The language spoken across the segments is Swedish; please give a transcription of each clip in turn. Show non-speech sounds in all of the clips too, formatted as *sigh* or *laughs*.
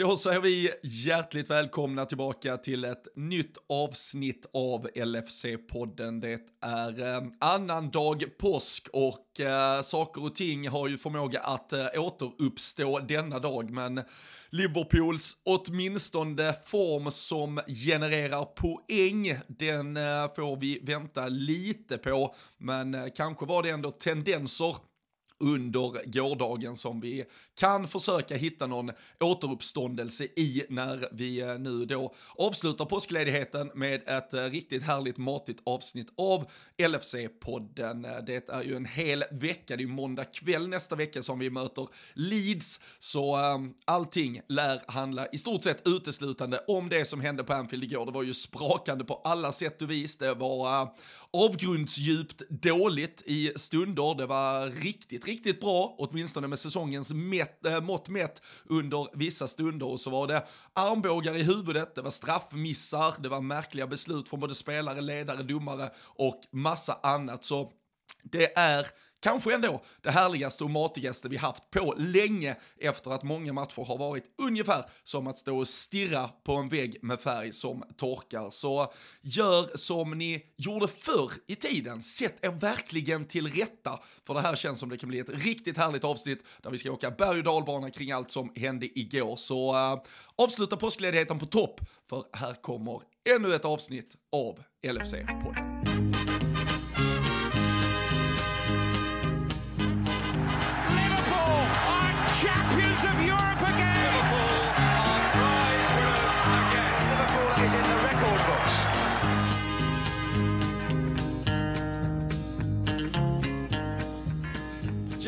Då säger vi hjärtligt välkomna tillbaka till ett nytt avsnitt av LFC-podden. Det är eh, annan dag påsk och eh, saker och ting har ju förmåga att eh, återuppstå denna dag, men Liverpools åtminstone form som genererar poäng, den eh, får vi vänta lite på, men eh, kanske var det ändå tendenser under gårdagen som vi kan försöka hitta någon återuppståndelse i när vi eh, nu då avslutar påskledigheten med ett eh, riktigt härligt matigt avsnitt av LFC-podden. Eh, det är ju en hel vecka, det är måndag kväll nästa vecka som vi möter Leeds, så um, allting lär handla i stort sett uteslutande om det som hände på Anfield igår. Det var ju sprakande på alla sätt och vis, det var uh, avgrundsdjupt dåligt i stunder, det var riktigt, riktigt bra, åtminstone med säsongens mätt, äh, eh, mått mätt under vissa stunder. Och så var det armbågar i huvudet, det var straffmissar, det var märkliga beslut från både spelare, ledare, domare och massa annat. Så det är kanske ändå det härligaste och matigaste vi haft på länge efter att många matcher har varit ungefär som att stå och stirra på en vägg med färg som torkar. Så gör som ni gjorde förr i tiden, sätt er verkligen till rätta, för det här känns som det kan bli ett riktigt härligt avsnitt där vi ska åka berg och dalbana kring allt som hände igår. Så uh, avsluta påskledigheten på topp, för här kommer ännu ett avsnitt av LFC-podden. Of Europe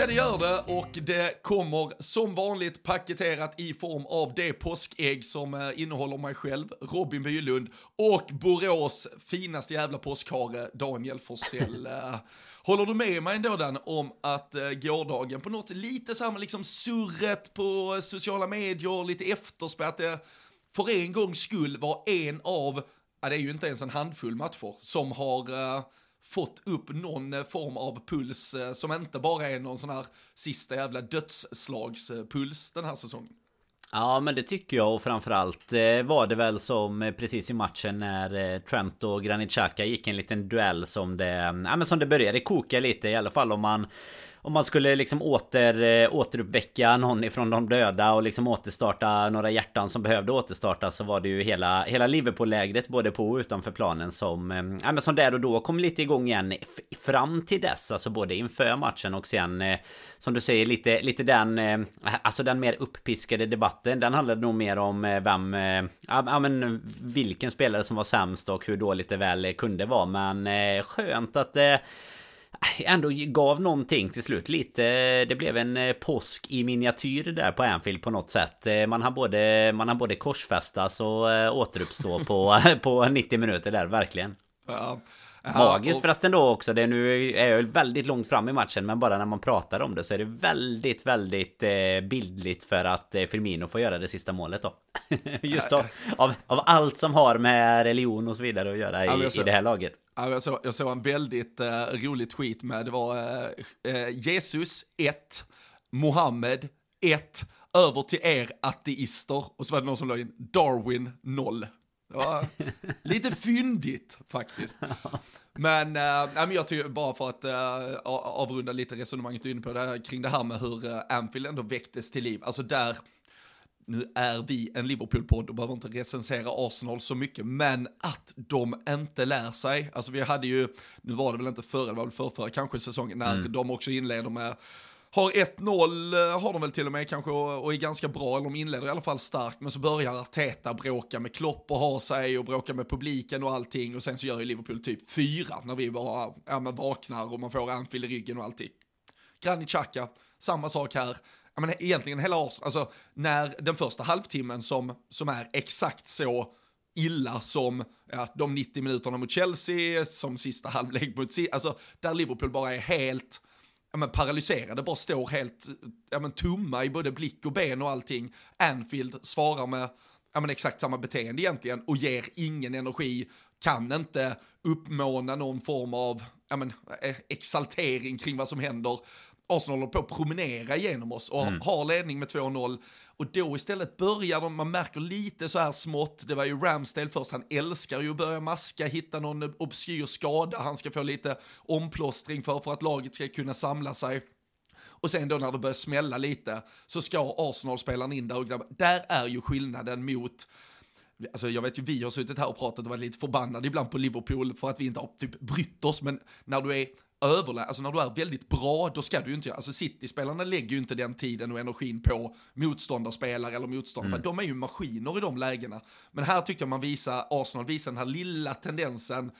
Ja, det gör det och det kommer som vanligt paketerat i form av det påskägg som eh, innehåller mig själv, Robin Bylund och Borås finaste jävla påskhare, Daniel Forsell. *laughs* Eh, Håller du med mig ändå Dan om att eh, gårdagen på något lite samma liksom surret på sociala medier, lite efterspel, att det för en gångs skull var en av, ja det är ju inte ens en handfull matcher, som har eh, fått upp någon eh, form av puls eh, som inte bara är någon sån här sista jävla dödsslagspuls den här säsongen. Ja men det tycker jag och framförallt eh, var det väl som precis i matchen när Trent och Granit Xhaka gick en liten duell som det... Ja men som det började koka lite i alla fall om man om man skulle liksom åter, eh, återuppväcka någon ifrån de döda och liksom återstarta några hjärtan som behövde återstarta så var det ju hela, hela Liverpool-lägret både på och utanför planen som, eh, ja, men som där och då kom lite igång igen fram till dess, alltså både inför matchen och sen eh, som du säger lite, lite den, alltså den mer uppiskade debatten, den handlade nog mer om vem, ja men vilken spelare som var sämst och hur dåligt det väl kunde vara, men skönt att det *laughs* ändå gav någonting till slut lite. Det blev en eh, påsk i miniatyr där på Anfield på något sätt. Eh, man har både, man har både korsfästas och eh, återuppstå *laughs* på, på 90 minuter där, verkligen. Ja. Magiskt och... förresten då också. Det är nu är jag väldigt långt fram i matchen, men bara när man pratar om det så är det väldigt, väldigt eh, bildligt för att eh, Firmino får göra det sista målet då. *laughs* Just då, av, av allt som har med religion och så vidare att göra i, ja, i det här laget. Ja, jag, såg, jag såg en väldigt eh, rolig tweet med, det var eh, eh, Jesus 1, Mohammed 1, över till er ateister, och så var det någon som la in Darwin 0. Ja, *laughs* lite fyndigt faktiskt. Men, äh, jag tycker bara för att äh, avrunda lite resonemanget du är inne på det här, kring det här med hur äh, Anfield ändå väcktes till liv. Alltså där, nu är vi en Liverpool-podd och behöver inte recensera Arsenal så mycket, men att de inte lär sig. Alltså vi hade ju, nu var det väl inte förra, det var väl förra, kanske säsongen, när mm. de också inleder med har 1-0, eh, har de väl till och med kanske och är ganska bra, eller de inleder i alla fall starkt, men så börjar Arteta bråka med Klopp och ha sig och bråka med publiken och allting och sen så gör ju Liverpool typ fyra när vi bara ja, vaknar och man får Anfield i ryggen och allting. Granit Xhaka, samma sak här. Ja, men egentligen hela Arsenal, alltså när den första halvtimmen som, som är exakt så illa som ja, de 90 minuterna mot Chelsea, som sista halvlek mot, alltså där Liverpool bara är helt ja, men paralyserade, bara står helt ja, men tumma i både blick och ben och allting. Anfield svarar med ja, men exakt samma beteende egentligen och ger ingen energi, kan inte uppmåna någon form av ja, men, eh, exaltering kring vad som händer. Arsenal håller på att promenera igenom oss och har ledning med 2-0. Och då istället börjar de, man märker lite så här smått, det var ju Ramsdale först, han älskar ju att börja maska, hitta någon obskyr skada han ska få lite omplåstring för, för att laget ska kunna samla sig. Och sen då när det börjar smälla lite så ska Arsenal-spelaren in där och grabba. Där är ju skillnaden mot Alltså jag vet ju, vi har suttit här och pratat och varit lite förbannade ibland på Liverpool för att vi inte har typ brytt oss, men när du är överlä alltså när du är väldigt bra, då ska du ju inte göra, alltså City-spelarna lägger ju inte den tiden och energin på motståndarspelare eller motståndare, mm. de är ju maskiner i de lägena. Men här tyckte jag man visar, Arsenal visar den här lilla tendensen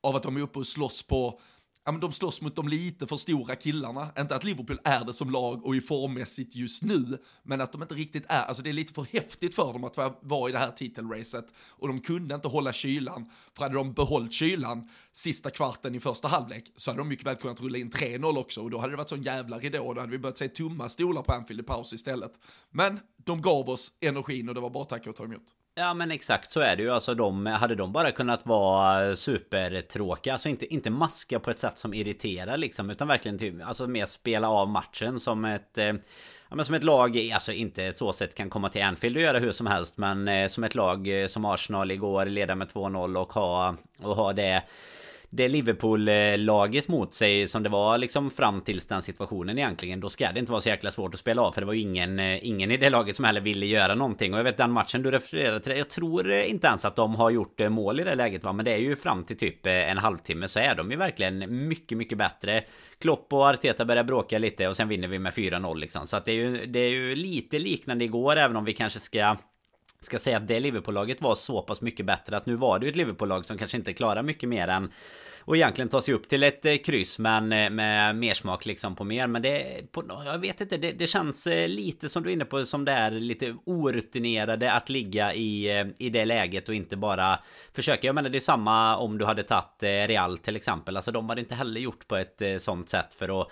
av att de är uppe och slåss på ja, men de slåss mot de lite för stora killarna. Inte att Liverpool är det som lag och i formmässigt just nu, men att de inte riktigt är, alltså det är lite för häftigt för dem att vara i det här titelracet. Och de kunde inte hålla kylan, för hade de behållit kylan sista kvarten i första halvlek så hade de mycket väl kunnat rulla in 3-0 också och då hade det varit sån jävla ridå och då hade vi börjat se tomma stolar på Anfield i paus istället. Men de gav oss energin och det var bara tacka och ta emot. Ja men exakt så är det ju. Alltså de, hade de bara kunnat vara supertråkiga. Alltså inte, inte maska på ett sätt som irriterar liksom. Utan verkligen typ, alltså mer spela av matchen som ett... Eh, ja, men som ett lag, alltså inte så sätt kan komma till Anfield och göra hur som helst. Men eh, som ett lag eh, som Arsenal igår leda med 2-0 och ha, och ha det det Liverpool-laget mot sig som det var liksom fram tills den situationen egentligen. Då ska det inte vara så jäkla svårt att spela av. För det var ju ingen, eh, ingen i det laget som heller ville göra någonting. Och jag vet den matchen du refererade till. Jag tror eh, inte ens att de har gjort eh, mål i det läget va. Men det är ju fram till typ en halvtimme så är de ju verkligen mycket, mycket bättre. Klopp och Arteta börjar bråka lite och sen vinner vi med 4-0 liksom. Så att det är ju, det är ju lite liknande igår även om vi kanske ska ska säga att det Liverpool-laget var så pass mycket bättre att nu var det ju ett Liverpool-lag som kanske inte klarar mycket mer än och egentligen ta sig upp till ett eh, kryss men eh, med mer smak liksom på mer. Men det, på, jag vet inte, det, det, känns eh, lite som du är inne på som det är lite orutinerade att ligga i, i det läget och inte bara försöka. Jag menar det är samma om du hade tagit Real till exempel. Alltså de hade inte heller gjort på ett sånt sätt för att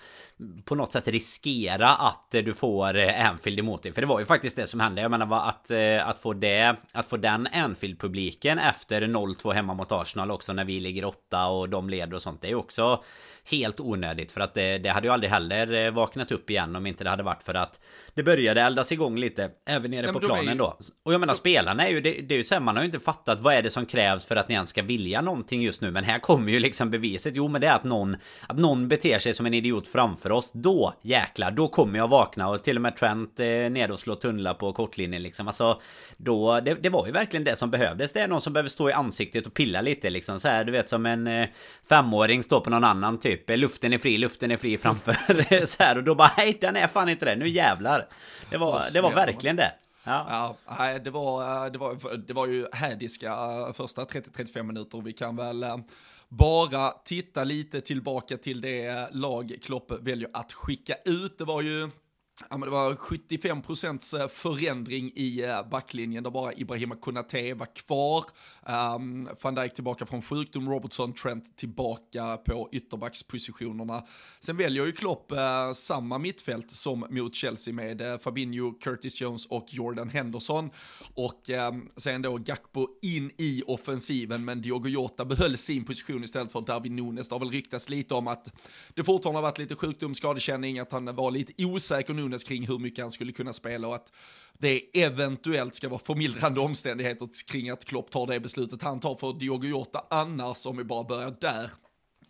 på något sätt riskera att eh, du får eh, Anfield emot dig. För det var ju faktiskt det som hände. Jag menar att, eh, att få det, att få den Anfield-publiken efter 0-2 hemma mot Arsenal också när vi ligger åtta och de leder och sånt. Det är ju också helt onödigt. För att det, det, hade ju aldrig heller eh, vaknat upp igen om inte det hade varit för att det började eldas igång lite. Även nere på planen ju... då. Och jag menar spelarna är ju, det, det är ju så här, man har ju inte fattat vad är det som krävs för att ni ens ska vilja någonting just nu. Men här kommer ju liksom beviset. Jo men det är att någon, att någon beter sig som en idiot framför oss. Då jäklar, då kommer jag vakna och till och med Trent eh, ner och slå tunnlar på kortlinjen liksom. Alltså, då, det, det, var ju verkligen det som behövdes. Det är någon som behöver stå i ansiktet och pilla lite liksom. Så här, du vet som en eh, femåring står på någon annan typ. Luften är fri, luften är fri framför *laughs* så här. Och då bara, nej den är fan inte det. Nu jävlar. Det var, det var verkligen det. Ja. ja, det var, det var, det var ju hädiska eh, första 30-35 minuter. Vi kan väl eh, bara titta lite tillbaka till det lag Klopp väljer att skicka ut. Det var ju Ja, men det var 75 procents eh, förändring i eh, backlinjen där bara Ibrahima Konate var kvar. Um, Van Dijk tillbaka från sjukdom, Robertson, Trent tillbaka på ytterbackspositionerna. Sen väljer ju Klopp uh, samma mittfält som mot Chelsea med uh, Fabinho, Curtis Jones och Jordan Henderson. Och um, sen då Gakpo in i offensiven, men Diogo Jota behöll sin position istället för Darwin Nunes. Det har väl ryktats lite om att det fortfarande har varit lite sjukdom, skadekänning, att han var lite osäker nu Nunes kring hur mycket han skulle kunna spela och att det eventuellt ska vara förmildrande omständigheter kring att Klopp tar det beslutet han tar för Diogo Jota. Annars, om vi bara börjar där,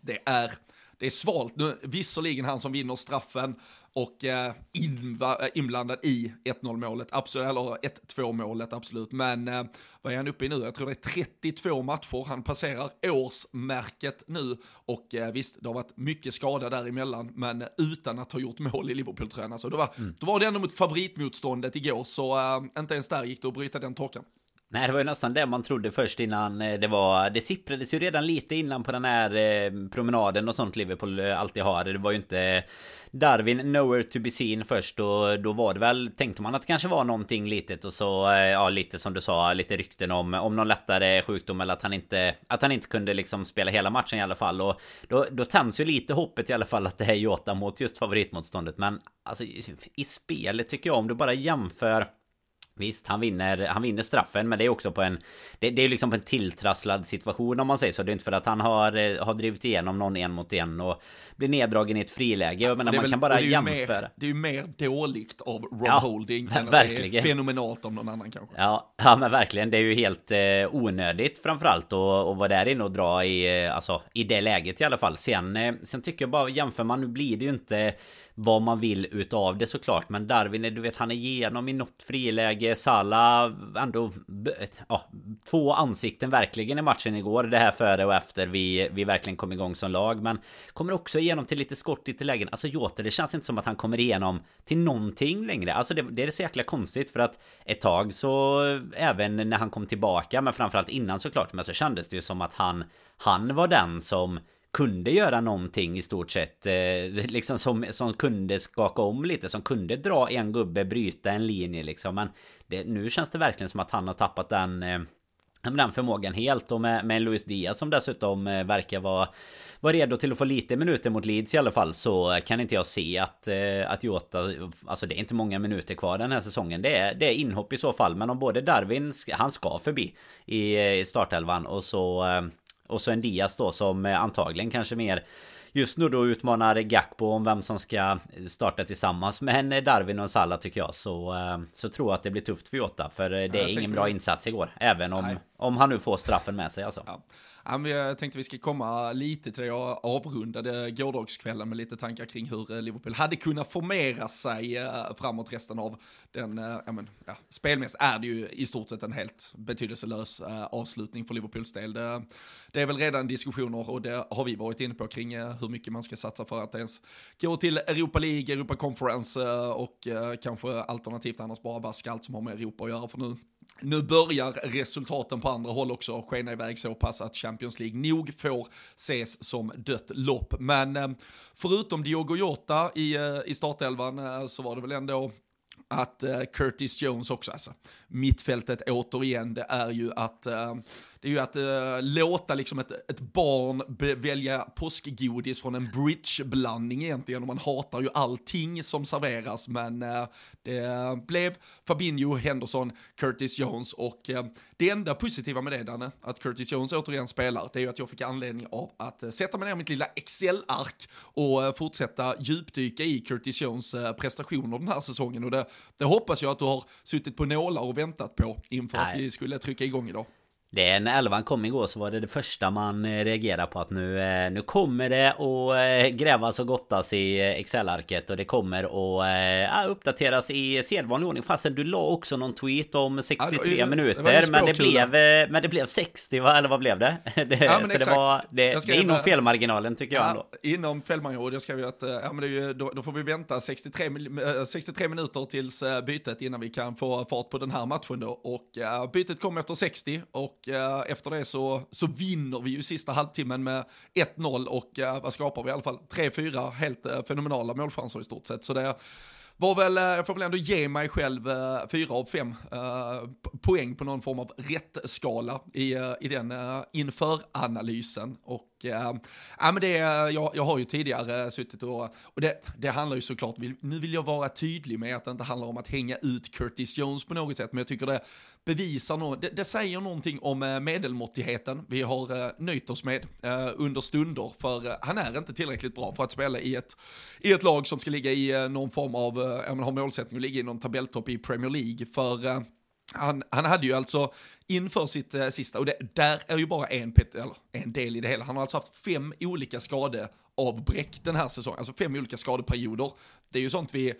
det är det är svalt. Nu, visserligen han som vinner straffen och eh, eh, inblandad i 1-0 målet, absolut, eller 1-2 målet, absolut. Men eh, vad är han uppe i nu? Jag tror det är 32 matcher, han passerar årsmärket nu och eh, visst, det har varit mycket skada däremellan, men utan att ha gjort mål i Liverpool-tröjan. Alltså, då, var, mm. då var det ändå mot favoritmotståndet igår, så eh, inte ens där gick det att bryta den torkan. Nej det var ju nästan det man trodde först innan eh, det var Det sipprades ju redan lite innan på den här eh, promenaden och sånt Liverpool eh, alltid har. Det var ju inte Darwin nowhere to be seen först och då var det väl Tänkte man att det kanske var någonting litet och så Ja lite som du sa lite rykten om Om någon lättare sjukdom eller att han inte Att han inte kunde liksom spela hela matchen i alla fall. Och Då, då tänds ju lite hoppet i alla fall att det är Jota mot just favoritmotståndet. Men Alltså i spelet tycker jag om du bara jämför Visst, han vinner, han vinner straffen men det är också på en Det, det är liksom på en tilltrasslad situation om man säger så Det är inte för att han har, eh, har drivit igenom någon en mot en och Blir neddragen i ett friläge Jag menar, man väl, kan bara det jämföra mer, Det är ju mer dåligt av Rob Ja, Holding än verkligen. det är fenomenalt om någon annan kanske. Ja, ja men verkligen. Det är ju helt eh, onödigt framförallt att att vara där inne och dra i, eh, alltså i det läget i alla fall. Sen, eh, sen tycker jag bara jämför man, nu blir det ju inte vad man vill utav det såklart. Men Darwin, du vet han är igenom i något friläge. Sala ändå, ett- ja, två ansikten verkligen i matchen igår. Det här före och efter vi, vi verkligen kom igång som lag. Men kommer också igenom till lite skott, lite lägen. Alltså Jota, det känns inte som att han kommer igenom till någonting längre. Alltså det, det är så jäkla konstigt för att ett tag så även när han kom tillbaka, men framförallt innan såklart, men så kändes det ju som att han, han var den som kunde göra någonting i stort sett eh, Liksom som, som kunde skaka om lite Som kunde dra en gubbe, bryta en linje liksom. Men det, nu känns det verkligen som att han har tappat den eh, den förmågan helt. Och med, med en Luis Diaz som dessutom eh, verkar vara Var redo till att få lite minuter mot Leeds i alla fall Så kan inte jag se att, eh, att Jota Alltså det är inte många minuter kvar den här säsongen. Det är, det är inhopp i så fall. Men om både Darwin, han ska förbi i, eh, i startelvan och så eh, och så en Diaz då som eh, antagligen kanske mer Just nu då utmanar Gakpo om vem som ska starta tillsammans med en Darwin och Salah tycker jag Så, eh, så tror jag att det blir tufft för Jota För eh, det jag är ingen bra det. insats igår Även om, Nej. om han nu får straffen med sig alltså Ja. Jag tänkte vi ska komma lite till det. Jag avrundade gårdagskvällen med lite tankar kring hur eh, Liverpool hade kunnat formera sig eh, framåt resten av den, eh, ja men, ja, spelmässigt är det ju i stort sett en helt betydelselös avslutning för Liverpools del. Det, det är väl redan diskussioner och det har vi varit inne på kring hur mycket man ska satsa för att ens gå till Europa League, Europa Conference och kanske alternativt annars bara vaska allt som har med Europa att göra för nu nu börjar resultaten på andra håll också skena iväg så pass att Champions League nog får ses som dött lopp. Men eh, förutom Diogo Jota i, eh, i startelvan eh, så var det väl ändå att Curtis Jones också, alltså mittfältet återigen, det är ju att det är ju att eh, låta liksom ett, ett barn välja påskgodis från en bridgeblandning egentligen och man hatar ju allting som serveras men eh, det blev Fabinho, Henderson, Curtis Jones och eh, det enda positiva med det Danne, att Curtis Jones återigen spelar, det är ju att jag fick anledning av att eh, sätta mig ner i mitt lilla Excel-ark och eh, fortsätta djupdyka i Curtis Jones eh, prestationer den här säsongen och det, det hoppas jag att du har suttit på nålar och väntat på inför att Nej. vi skulle trycka igång idag. Det är när elvan kom igår så var det det första man eh, reagerar på att nu, eh, nu kommer det att eh, grävas och gottas i Excel-arket och det kommer att ja, uppdateras i sedvanlig ordning. Fastän du la också någon tweet om 63 Ja, det var ju- det var minuter men det, blev, men det blev 60 va? Eller vad blev det? *laughs* det men så det exakt. var det, Jag det skrev är inom det. felmarginalen tycker jag. Ja, inom Fällmanjord, jag skrev ju att ja, men det ju, då, då får vi vänta 63, mil- eh, 63 minuter tills bytet innan vi kan få fart på den här matchen då. Och eh, bytet kom efter 60 och eh, efter det så, så vinner vi ju sista halvtimmen med 1-0 och eh, vad skapar vi i alla fall? 3-4 helt eh, fenomenala målchanser i stort sett. Så det var väl, eh, jag får väl ändå ge mig själv eh, fyra av fem eh, poäng på någon form av rätt-skala i, eh, i den inför-analysen. Och äh, ja, men det, jag, jag har ju tidigare suttit och, och det, det handlar ju såklart, nu vill jag vara tydlig med att det inte handlar om att hänga ut Curtis Jones på något sätt, men jag tycker det bevisar något, det, det säger någonting om eh, medelmåttigheten vi har eh, nöjt oss med äh, under stunder, för han är inte tillräckligt bra för att spela i ett, i ett lag som ska ligga i någon form av, äh, ja, men har målsättning att ligga i någon tabelltopp i Premier League, för han, han hade ju alltså inför sitt eh, sista, och det, där är ju bara en, pet, eller, en del i det hela, han har alltså haft fem olika skadeavbräck den här säsongen, alltså fem olika skadeperioder. Det är ju sånt vi,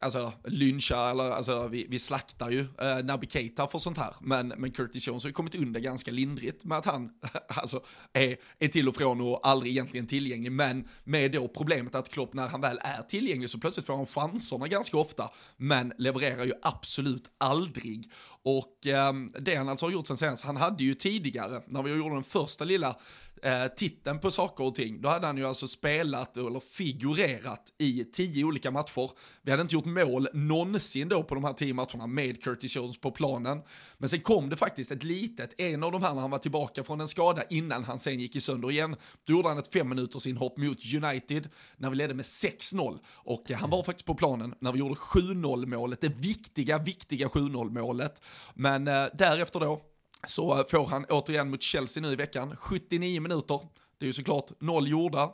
alltså lyncha eller alltså vi, vi slaktar ju eh, Naby Keita för sånt här. Men, men Curtis Jones har ju kommit undan ganska lindrigt med att han *laughs* alltså, är, är till och från och aldrig egentligen tillgänglig. Men med då problemet att Klopp när han väl är tillgänglig så plötsligt får han chanserna ganska ofta. Men levererar ju absolut aldrig. Och eh, det han alltså har gjort sen senast, han hade ju tidigare, när vi gjorde den första lilla eh, titeln på saker och ting, då hade han ju alltså spelat eller figurerat i tio olika matcher. Vi hade inte gjort gjort mål någonsin då på de här tio matcherna med Curtis Jones på planen. Men sen kom det faktiskt ett litet, en av de här när han var tillbaka från en skada innan han sen gick i sönder igen. Då gjorde han ett fem minuters inhopp mot United när vi ledde med 6-0. Och eh, han var faktiskt på planen när vi gjorde 7-0 målet, det viktiga, viktiga 7-0 målet. Men eh, därefter då, så får han återigen mot Chelsea nu i veckan, 79 minuter. Det är ju såklart noll gjorda.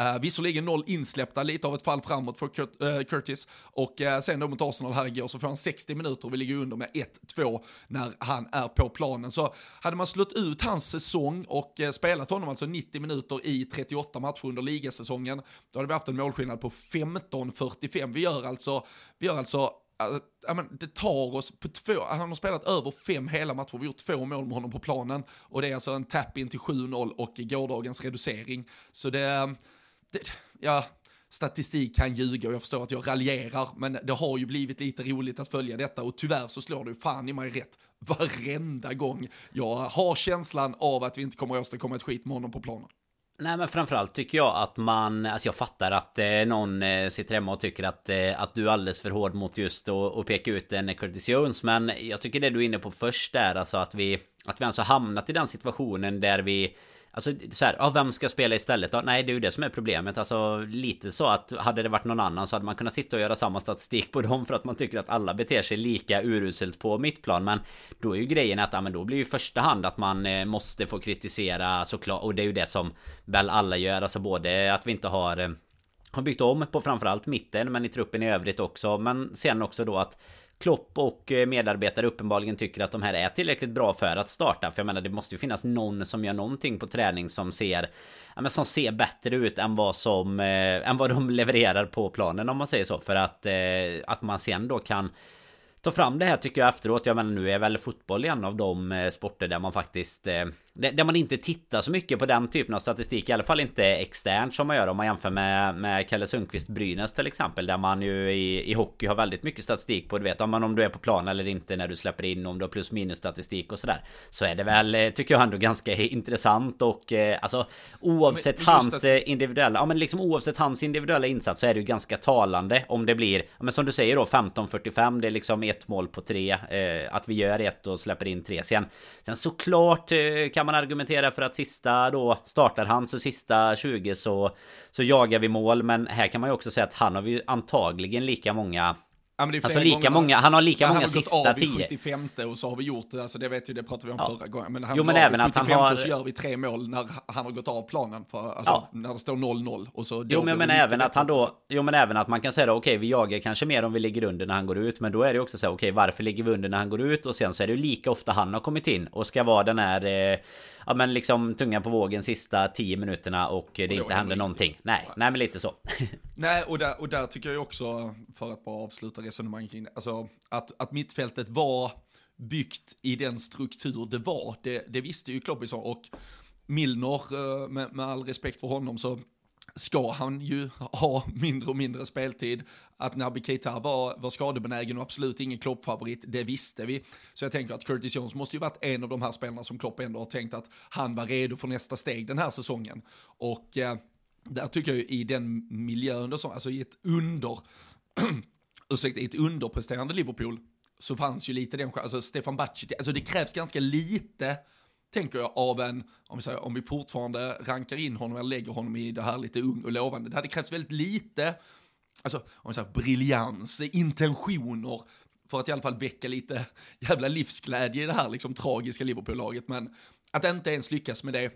Uh, visserligen noll insläppta, lite av ett fall framåt för Kurt, uh, Curtis. Och uh, sen då mot Arsenal här igår så får han 60 minuter och vi ligger under med 1-2 när han är på planen. Så hade man slått ut hans säsong och uh, spelat honom alltså 90 minuter i 38 matcher under ligasäsongen, då hade vi haft en målskillnad på 15-45. Vi gör alltså, vi gör alltså Alltså, men det tar oss på två, alltså, han har spelat över fem hela matcher, vi har gjort två mål med honom på planen och det är alltså en tap-in till 7-0 och gårdagens reducering. Så det, eh, det, ja, statistik kan ljuga och jag förstår att jag raljerar, men det har ju blivit lite roligt att följa detta och tyvärr så slår det ju fan i mig rätt varenda gång jag har känslan av att vi inte kommer att åstadkomma ett skit med honom på planen. Nej men framförallt tycker jag att man, alltså jag fattar att eh, någon eh, sitter hemma och tycker att, eh, att du är alldeles för hård mot just att peka ut en Curtis Jones. Men jag tycker det du är inne på först är alltså att vi, att vi alltså hamnat i den situationen där vi Alltså så här, ja, vem ska spela istället då? Nej, det är ju det som är problemet. Alltså lite så att hade det varit någon annan så hade man kunnat sitta och göra samma statistik på dem för att man tycker att alla beter sig lika uruselt på mittplan. Men då är ju grejen att, ja men då blir ju i första hand att man eh, måste få kritisera såklart. Och det är ju det som väl alla gör. Alltså både att vi inte har eh, har byggt om på framförallt mitten men i truppen i övrigt också. Men sen också då att Klopp och eh, medarbetare uppenbarligen tycker att de här är tillräckligt bra för att starta. För jag menar det måste ju finnas någon som gör någonting på träning som ser ja, men som ser bättre ut än vad som eh, än vad de *laughs* levererar på planen om man säger så. För att, eh, att man sen då kan ta fram det här tycker jag efteråt. Jag menar nu är väl fotboll en av de eh, sporter där man faktiskt eh, där man inte tittar så mycket på den typen av statistik. I alla fall inte externt som man gör om man jämför med, med Kalle Sundqvist Brynäs till exempel. Där man ju i, i hockey har väldigt mycket statistik på. Du vet om, man, om du är på plan eller inte när du släpper in. Om du har plus minus statistik och sådär. Så är det väl, eh, tycker jag ändå ganska intressant och alltså oavsett hans att... individuella, ja men liksom oavsett hans individuella insats så är det ju ganska talande om det blir, men som du säger då 15-45. Det är liksom ett mål på tre. Eh, att vi gör ett och släpper in tre. Sen, sen såklart eh, kan man argumentera för att sista då startar han så sista 20 så, så jagar vi mål. Men här kan man ju också säga att han har vi antagligen lika många Ja, alltså lika många, han har lika många sista tio. Han har gått av i 75 och så har vi gjort det, alltså det vet ju, det pratade vi om ja. förra gången. Men han jo, men även att han har... så gör vi tre mål när han har gått av planen, för, alltså ja. när det står 0-0 och så... Jo men, men även att han då, jo men även att man kan säga då, okej okay, vi jagar kanske mer om vi ligger under när han går ut, men då är det också så okej okay, varför ligger vi under när han går ut? Och sen så är det ju lika ofta han har kommit in och ska vara den här... Eh, ja men liksom tungan på vågen sista 10 minuterna och det inte händer någonting. Nej, nej men lite så. *laughs* nej, och där, och där tycker jag också, för att bara avsluta resonemanget kring det, alltså att, att mittfältet var byggt i den struktur det var, det, det visste ju Kloppison och Milner, eh, med, med all respekt för honom, så ska han ju ha mindre och mindre speltid. Att Naby Keita var, var skadebenägen och absolut ingen Klopp-favorit, det visste vi. Så jag tänker att Curtis Jones måste ju varit en av de här spelarna som Klopp ändå har tänkt att han var redo för nästa steg den här säsongen. Och eh, där tycker jag ju i den miljön, då, alltså i ett under, *clears throat* ursäkta, i ett underpresterande Liverpool, så fanns ju lite den, alltså Stefan Bacci, alltså det krävs ganska lite tänker jag, av en, om vi, säger, om vi fortfarande rankar in honom eller lägger honom i det här lite ung och lovande. Det hade krävts väldigt lite, alltså om vi säger briljans, intentioner, för att i alla fall väcka lite *laughs* jävla livsglädje i det här liksom tragiska Liverpool-laget. Men att inte ens lyckas med det,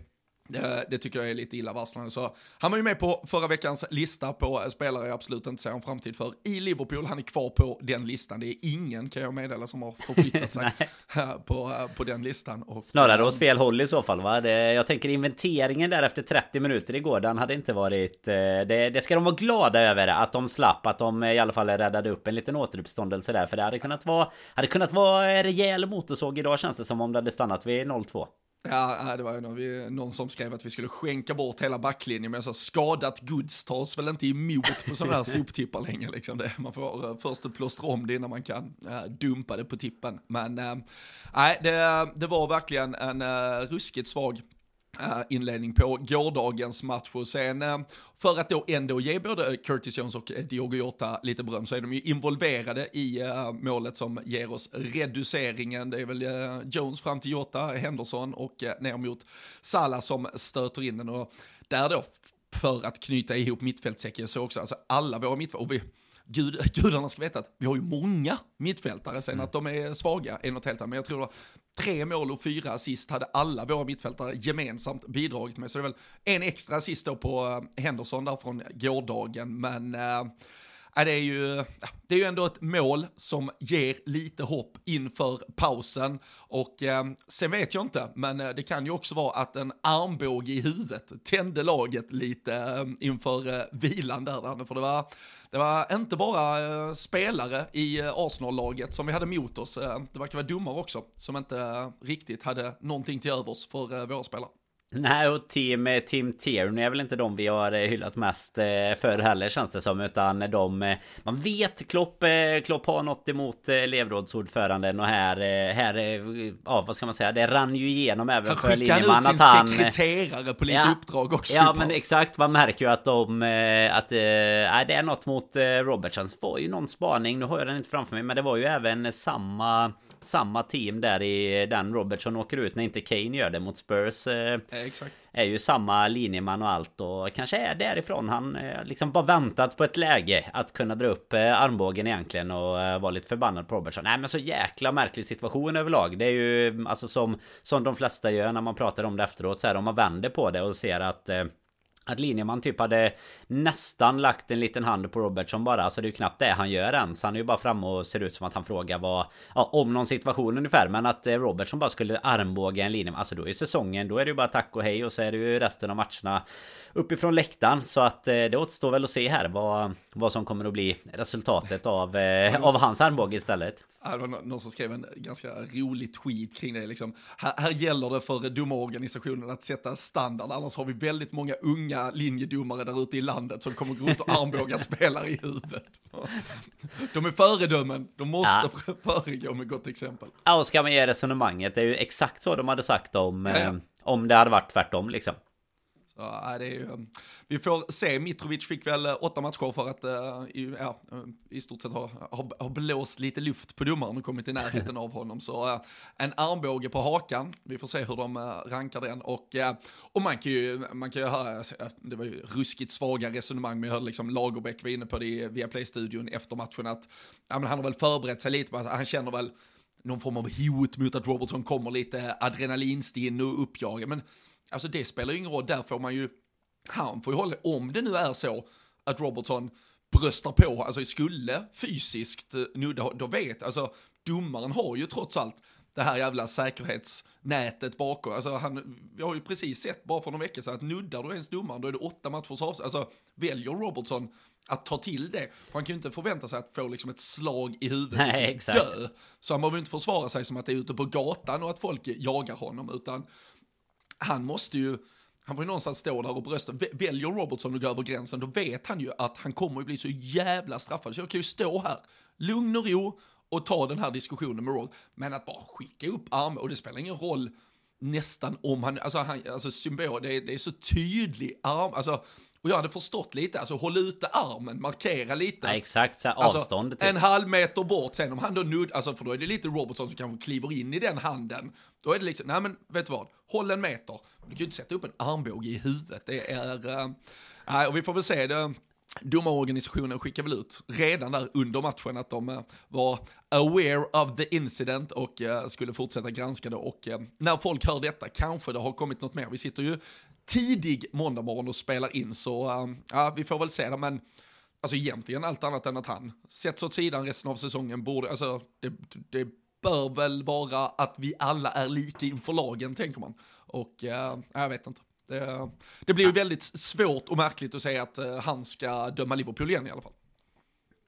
det, det, tycker jag är lite illavarslande. Så han var ju med på förra veckans lista på spelare jag absolut inte ser en framtid för i Liverpool. Han är kvar på den listan. Det är ingen, kan jag meddela, som har förflyttat sig *laughs* på, på den listan. Och, Snarare åt fel håll i så fall. Va? Det, jag tänker inventeringen där efter 30 minuter igår, den hade inte varit... Eh, det, det ska de vara glada över, att de slapp. Att de i alla fall räddade upp en liten återuppståndelse där. För det hade kunnat vara, hade kunnat vara rejäl motorsåg idag känns det som om det hade stannat vid 0-2. Ja, det var ju någon, någon som skrev att vi skulle skänka bort hela backlinjen, men jag sa skadat goods tas väl inte emot på sådana här *laughs* soptippar längre. Liksom det. Man får uh, först plåstra om det innan man kan uh, dumpa det på tippen. Men nej, det, det var verkligen en uh, ruskigt svag eh, inledning på gårdagens match och sen eh, för att då ändå ge både Curtis Jones och Diogo Jota lite beröm så är de ju involverade i målet som ger oss reduceringen. Det är väl Jones fram till Jota, Henderson och ner mot Salah som stöter in den och där då för att knyta ihop mittfältsäcken så också, alltså alla våra mittfältare, gud, *laughs* gudarna ska veta att vi har ju många mittfältare, sen mm. att de är svaga är något helt annat, men jag tror att tre mål och fyra assist hade alla våra mittfältare gemensamt bidragit med, så det är väl en extra assist då på eh, Henderson där från gårdagen, men eh, äh, det, är ju, det är ju ändå ett mål som ger lite hopp inför pausen. Och eh, sen vet jag inte, men eh, det kan ju också vara att en armbåge i huvudet tände laget lite eh, inför eh, vilan där. För det var, det var inte bara eh, spelare i eh, Arsenal-laget som vi hade mot oss. Eh, det verkar vara domare också som inte eh, riktigt hade någonting till övers för eh, våra spelare. Nej, och team, team Tierney är väl inte de vi har eh, hyllat mest eh, för heller känns det som. Utan de... Eh, man vet Klopp, Klopp har något emot elevrådsordföranden och här... Här... Ja, vad ska man säga? Det rann ju igenom även för Lindemann att han... Han ut sin sekreterare på lite ja, uppdrag också. Ja, men exakt. Man märker ju att de... Att... Nej, det är något mot Robertson. Det var ju någon spaning. Nu har jag den inte framför mig. Men det var ju även samma... Samma team där i den Robertson åker ut när inte Kane gör det mot Spurs. Exakt. Är ju samma linjeman och allt och kanske är därifrån han eh, liksom bara väntat på ett läge att kunna dra upp eh, armbågen egentligen och eh, vara lite förbannad på Robertson. Nej men så jäkla märklig situation överlag. Det är ju alltså som, som de flesta gör när man pratar om det efteråt så här om man vänder på det och ser att att Linjeman typ hade nästan lagt en liten hand på Robertson bara. Alltså det är ju knappt det han gör ens. Han är ju bara framme och ser ut som att han frågar vad... Ja, om någon situation ungefär. Men att eh, Robertson bara skulle armbåga en linje. Alltså då är säsongen, då är det ju bara tack och hej. Och så är det ju resten av matcherna uppifrån läktaren. Så att eh, det återstår väl att se här vad, vad som kommer att bli resultatet av, eh, av hans armbåge istället. Det var någon som skrev en ganska rolig tweet kring det. Liksom. Här, här gäller det för domarorganisationen att sätta standard, annars har vi väldigt många unga linjedomare där ute i landet som kommer gå runt och armbåga *laughs* spelare i huvudet. De är föredömen, de måste ja. *laughs* föregå med gott exempel. Ja, och ska man ge resonemanget, det är ju exakt så de hade sagt om, ja, ja. Eh, om det hade varit tvärtom liksom. Så, äh, det är ju, ehm, vi får se, Mitrovic fick väl eh, åtta matcher för att eh, i, ja, eh, i stort sett ha, ha, ha blåst lite luft på domaren och kommit i närheten av honom. Så en armbåge på hakan, vi får se hur de rankar den. Och, och man kan ju, man kan ju höra, det var ju ruskigt svaga resonemang, men jag hörde liksom Lagerbäck var inne på det via Viaplay-studion efter matchen att ja, men han har väl förberett sig lite, han känner väl någon form av hot mot att Robertson kommer lite adrenalinstinn och uppjagad. Men Alltså det spelar ju ingen roll, där får man ju, han får ju hålla, om det nu är så att Robertson bröstar på, alltså skulle fysiskt nudda, då vet, alltså domaren har ju trots allt det här jävla säkerhetsnätet bakom. Alltså han, vi har ju precis sett bara för några veckor sedan att nuddar du ens domaren då är det åtta matchers avstånd. Alltså väljer Robertson att ta till det. Han kan ju inte förvänta sig att få liksom ett slag i huvudet Nej, och dö. Så han behöver inte försvara sig som att det är ute på gatan och att folk jagar honom, utan han måste ju, han får ju någonstans stå där och brösta. Väljer Robertson att gå över gränsen, då vet han ju att han kommer att bli så jävla straffad. Så jag kan ju stå här, lugn och ro, och ta den här diskussionen med Roll. Men att bara skicka upp arm och det spelar ingen roll nästan om han, alltså, han, alltså symbol, det är, det är så tydlig arm, alltså och jag hade förstått lite, alltså håll ute armen, markera lite. Ja, exakt, så här, alltså, avstånd. Typ. En halv meter bort, sen om han då nudd, alltså för då är det lite Robertson som kanske kliver in i den handen. Då är det liksom, nej men vet du vad, håll en meter. Du kan ju inte sätta upp en armbåge i huvudet, det är, uh, nej och vi får väl se det. Domarorganisationen skickar väl ut redan där under matchen att de uh, var aware of the incident och uh, skulle fortsätta granska det och när folk hör detta kanske det har kommit något mer. Vi sitter ju tidig måndag morgon och spelar in så uh, ja, vi får väl se det. Men alltså egentligen allt annat än att han sätts åt sidan resten av säsongen borde, alltså det, det bör väl vara att vi alla är lika inför lagen tänker man. Och uh, jag vet inte. Det, det blir ju väldigt svårt och märkligt att säga att uh, han ska döma Liverpool igen i alla fall.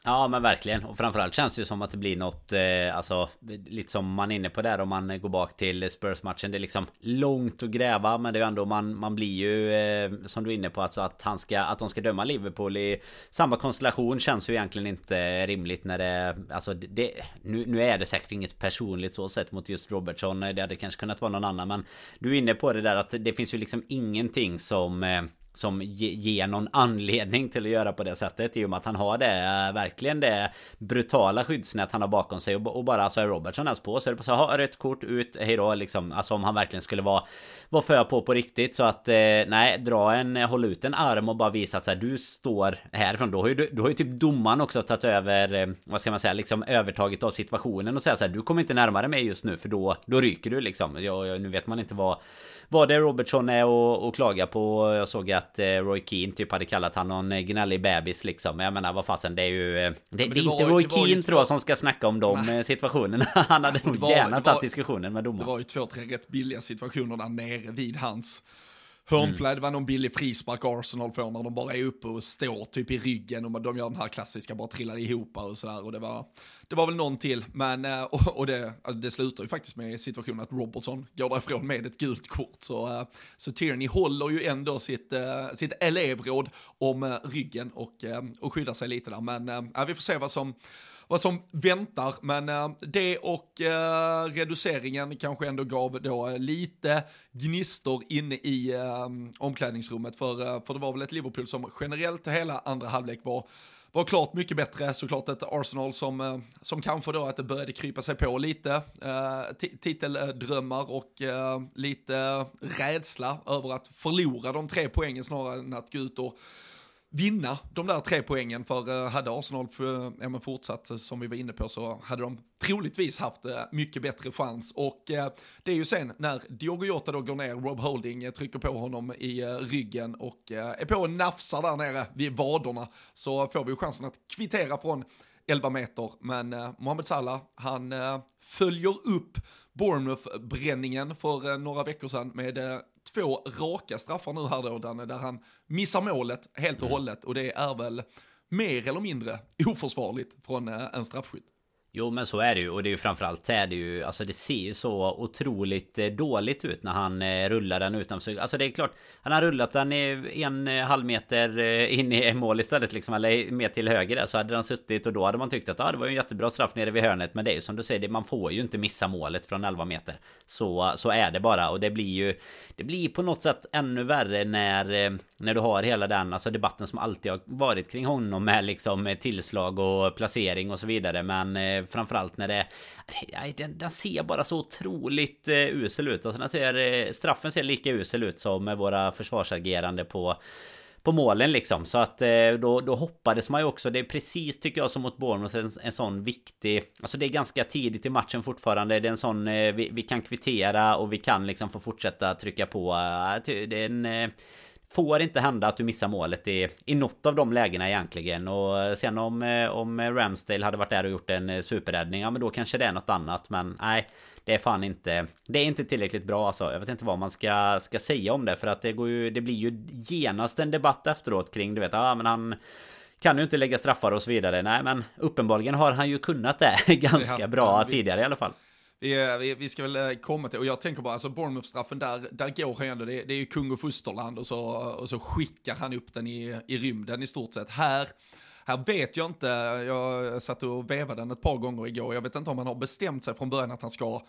Ja men verkligen. Och framförallt känns det ju som att det blir något eh, Alltså lite som man är inne på där om man går bak till Spurs-matchen. Det är liksom långt att gräva men det är ju ändå man, man blir ju eh, Som du är inne på alltså att han ska Att de ska döma Liverpool i Samma konstellation känns ju egentligen inte rimligt när det Alltså det Nu, nu är det säkert inget personligt så sett mot just Robertson. Det hade kanske kunnat vara någon annan men Du är inne på det där att det finns ju liksom ingenting som eh, som ger någon anledning till att göra på det sättet i och med att han har det eh, verkligen det brutala skyddsnät han har bakom sig och, och bara alltså är Robertson ens på så är det bara så ha rött kort ut hejdå liksom. Alltså om han verkligen skulle vara vara för på på riktigt så att eh, nej dra en eh, håll ut en arm och bara visa att så här, du står härifrån då har ju du, har ju typ domaren också tagit över eh, vad ska man säga liksom övertaget av situationen och säga så här du kommer inte närmare mig just nu för då då ryker du liksom. Jag, nu vet man inte vad vad det Robertson är och, och klaga på. Jag såg att eh, Roy Keane typ hade kallat han någon gnällig bebis liksom. Jag menar vad fasen det är ju... Eh, det, det, det är inte Roy Keane tror jag som ska snacka om de Nej. Eh, situationerna. *laughs* Han hade nog gärna tagit diskussionen med domaren. Det var ju två, tre rätt billiga situationer där nere vid hans Hörnflöjt mm. var någon billig frispark Arsenal får när de bara är uppe och står typ i ryggen och de gör den här klassiska, bara trillar ihop och sådär. Och det var, det var väl någon till, men eh, och, och det, alltså det slutar ju faktiskt med situationen att Robertson går därifrån med ett gult kort. Så, eh, så Tierney håller ju ändå sitt, eh, sitt elevråd om ryggen och, och skyddar sig lite där. Men ja, vi får se vad som vad som väntar. Men eh, det och eh, reduceringen kanske ändå gav då eh, lite gnistor inne i omklädningsrummet. För, för det var väl ett Liverpool som generellt hela andra halvlek var var klart mycket bättre, såklart ett Arsenal som, som kanske då att det började krypa sig på lite eh, titeldrömmar och eh, lite rädsla över att förlora de tre poängen snarare än att gå ut och vinna de där tre poängen för eh, hade Arsenal för, ja, fortsatt eh, som vi var inne på så hade de troligtvis haft mycket bättre chans. Och det är ju sen när Diogo Jota då går ner, Rob Holding trycker på honom i ryggen och är på och nafsar där nere vid vaderna så får vi ju chansen att kvittera från 11 meter. Men Mohamed Salah han följer upp Bournemouth-bränningen för några veckor sedan med två raka straffar nu här då, Danne, där han missar målet helt och mm. hållet och det är väl mer eller mindre oförsvarligt från eh, en straffskytt. Jo men så är det ju. Och det är ju framförallt är det ju Alltså det ser ju så otroligt eh, dåligt ut när han eh, rullar den utanför. Alltså det är klart Han har rullat den en eh, halv meter in i mål istället liksom Eller mer till höger där. Så hade den suttit och då hade man tyckt att ah, det var ju en jättebra straff nere vid hörnet. Men det är ju som du säger Man får ju inte missa målet från 11 meter. Så, så är det bara. Och det blir ju Det blir på något sätt ännu värre när När du har hela den Alltså debatten som alltid har varit kring honom med liksom tillslag och placering och så vidare. Men Eh, framförallt när det... Den, den ser bara så otroligt eh, usel ut. Alltså den ser, eh, straffen ser lika usel ut som med våra försvarsagerande på på målen liksom. Så att då, då hoppades man ju också. Det är precis tycker jag som mot Bournemouth en, en sån viktig... Alltså det är ganska tidigt i matchen fortfarande. Det är en sån... Vi, vi kan kvittera och vi kan liksom få fortsätta trycka på. Det är en får inte hända att du missar målet i, i något av de lägena egentligen. Och sen om, eh, om Ramsdale hade varit där och gjort en eh, superräddning, ja men då kanske det är något annat. Men nej, det är fan inte... Det är inte tillräckligt bra alltså. Jag vet inte vad man ska, ska säga om det. För att det går ju... Det blir ju genast en debatt efteråt kring, du vet, ja men han kan ju inte lägga straffar och så vidare. Nej men uppenbarligen har han ju kunnat det *laughs* ganska bra tidigare i alla fall. Vi, vi, vi, ska väl eh, komma till, och jag tänker bara, alltså Bournemouth-straffen, där, där går han ju ändå, det, det är ju kung och fosterland och så, och så skickar han upp den i, i rymden i stort sett. Här, här vet jag inte, jag satt och vevade den ett par gånger igår, jag vet inte om han har bestämt sig från början att han ska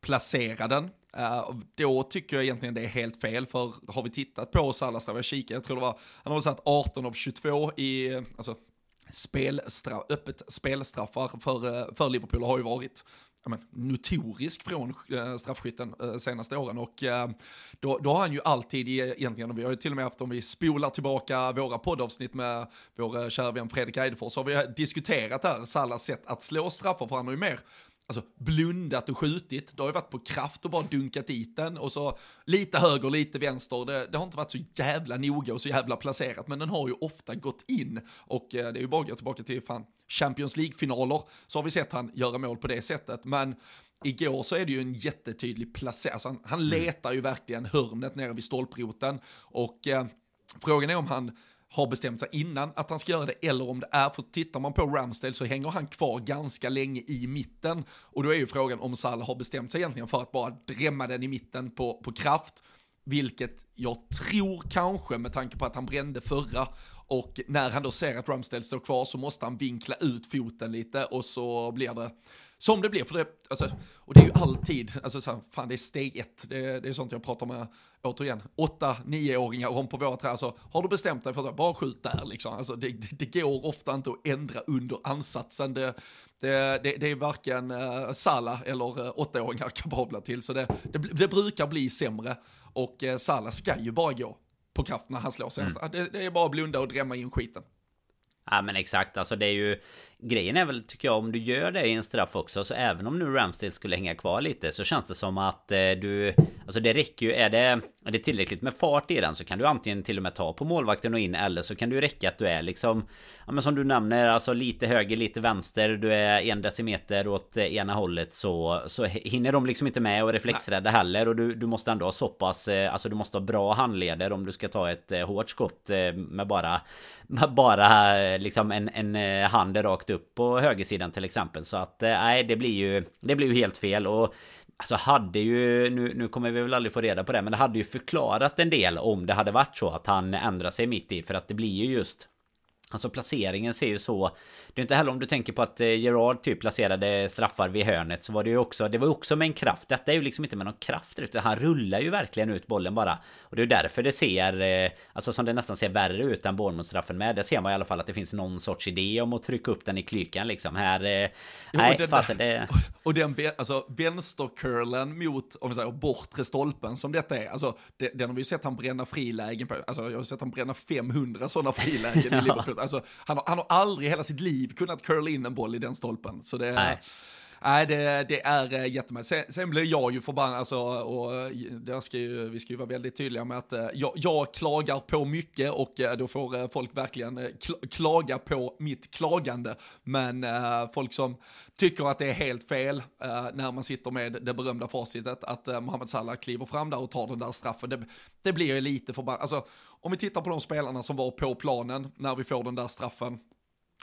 placera den. Uh, då tycker jag egentligen det är helt fel, för har vi tittat på Salas där vi kikade, jag tror det var, han har satt 18 av 22 i, alltså spelstra öppet spelstraffar för, eh, för Liverpool har ju varit men, notorisk från äh, straffskytten äh, senaste åren. Och äh, då, då har han ju alltid e-, egentligen, och vi har ju till och med haft om vi spolar tillbaka våra poddavsnitt med vår kära vän Fredrik Eidefors. Så har vi diskuterat där Salas sätt att slå straffar för han har ju mer alltså, blundat och skjutit. Det har ju varit på kraft och bara dunkat dit den och så lite höger, lite vänster. Det, det har inte varit så jävla noga och så jävla placerat, men den har ju ofta gått in. Och eh, det är ju bara att gå tillbaka till fan Champions League-finaler så har vi sett han göra mål på det sättet. Men igår så är det ju en jättetydlig placering. Alltså han, han mm. letar ju verkligen hörnet nere vid stolproten och eh, frågan är om han har bestämt sig innan att han ska göra det eller om det är, för tittar man på Ramsdale så hänger han kvar ganska länge i mitten. Och då är ju frågan om Salah har bestämt sig egentligen för att bara drämma den i mitten på, på kraft, vilket jag tror kanske med tanke på att han brände förra. Och när han då ser att Ramsdale står kvar så måste han vinkla ut foten lite och så blir det som det blir, för det, alltså, och det är ju alltid, alltså så här, fan det är steg ett, det, det är sånt jag pratar med, återigen, åtta, nioåringar om på våra träd, alltså har du bestämt dig för att bara skjut där liksom, alltså det, det, det går ofta inte att ändra under ansatsen, det, det, det, det är varken uh, Sala eller uh, åttaåringar kapabla till, så det, det, brukar bli sämre, och uh, Sala ska ju bara gå på kraft när han slår senast, mm. det, det är bara att blunda och drämma in skiten. Ja men exakt, alltså det är ju Grejen är väl tycker jag om du gör det i en straff också Så även om nu Ramsdale skulle hänga kvar lite Så känns det som att eh, du Alltså det räcker ju, är det, är det tillräckligt med fart i den Så kan du antingen till och med ta på målvakten och in Eller så kan du räcka att du är liksom Ja men som du nämner, alltså lite höger, lite vänster Du är en decimeter åt eh, ena hållet Så, så hinner de liksom inte med och reflexrädda heller Och du, du måste ändå ha så pass eh, Alltså du måste ha bra handleder om du ska ta ett eh, hårt skott eh, Med bara Med bara eh, liksom en, en hand rakt upp på högersidan till exempel. Så att eh, nej, det blir ju Det blir ju helt fel och Alltså hade ju, nu, nu kommer vi väl aldrig få reda på det, men det hade ju förklarat en del om det hade varit så att han ändrar sig mitt i. För att det blir ju just Alltså placeringen ser ju så Det är inte heller om du tänker på att eh, Gerard typ placerade straffar vid hörnet Så var det ju också Det var ju också med en kraft. Detta är ju liksom inte med någon kraft utan han rullar ju verkligen ut bollen bara. Och det är därför det ser eh, Alltså som det nästan ser värre ut än Bournemouth-straffen med. Det ser man i alla fall att det finns någon sorts idé om att trycka upp den i klykan liksom. Här eh, jo, Nej, fasen det Och den alltså vänstercurlen mot Om vi säger bortre stolpen som detta är Alltså den har vi ju sett han bränna frilägen på. Alltså jag har sett han bränna 500 sådana frilägen i *laughs* Liverpool Alltså, han, har, han har aldrig i hela sitt liv kunnat curla in en boll i den stolpen. Så det, Nej. Nej, det, det är eh, jättemässigt. Sen, sen blir jag ju förbannad, alltså, och där ska ju, vi ska ju vara väldigt tydliga med att eh, jag, jag klagar på mycket och eh, då får eh, folk verkligen klaga på mitt klagande. Men folk som tycker att det är helt fel när man sitter med det berömda facitet att Mohamed Salah kliver fram där och tar den där straffen, det, det blir ju lite förbannat. Alltså, om vi tittar på de spelarna som var på planen när vi får den där straffen,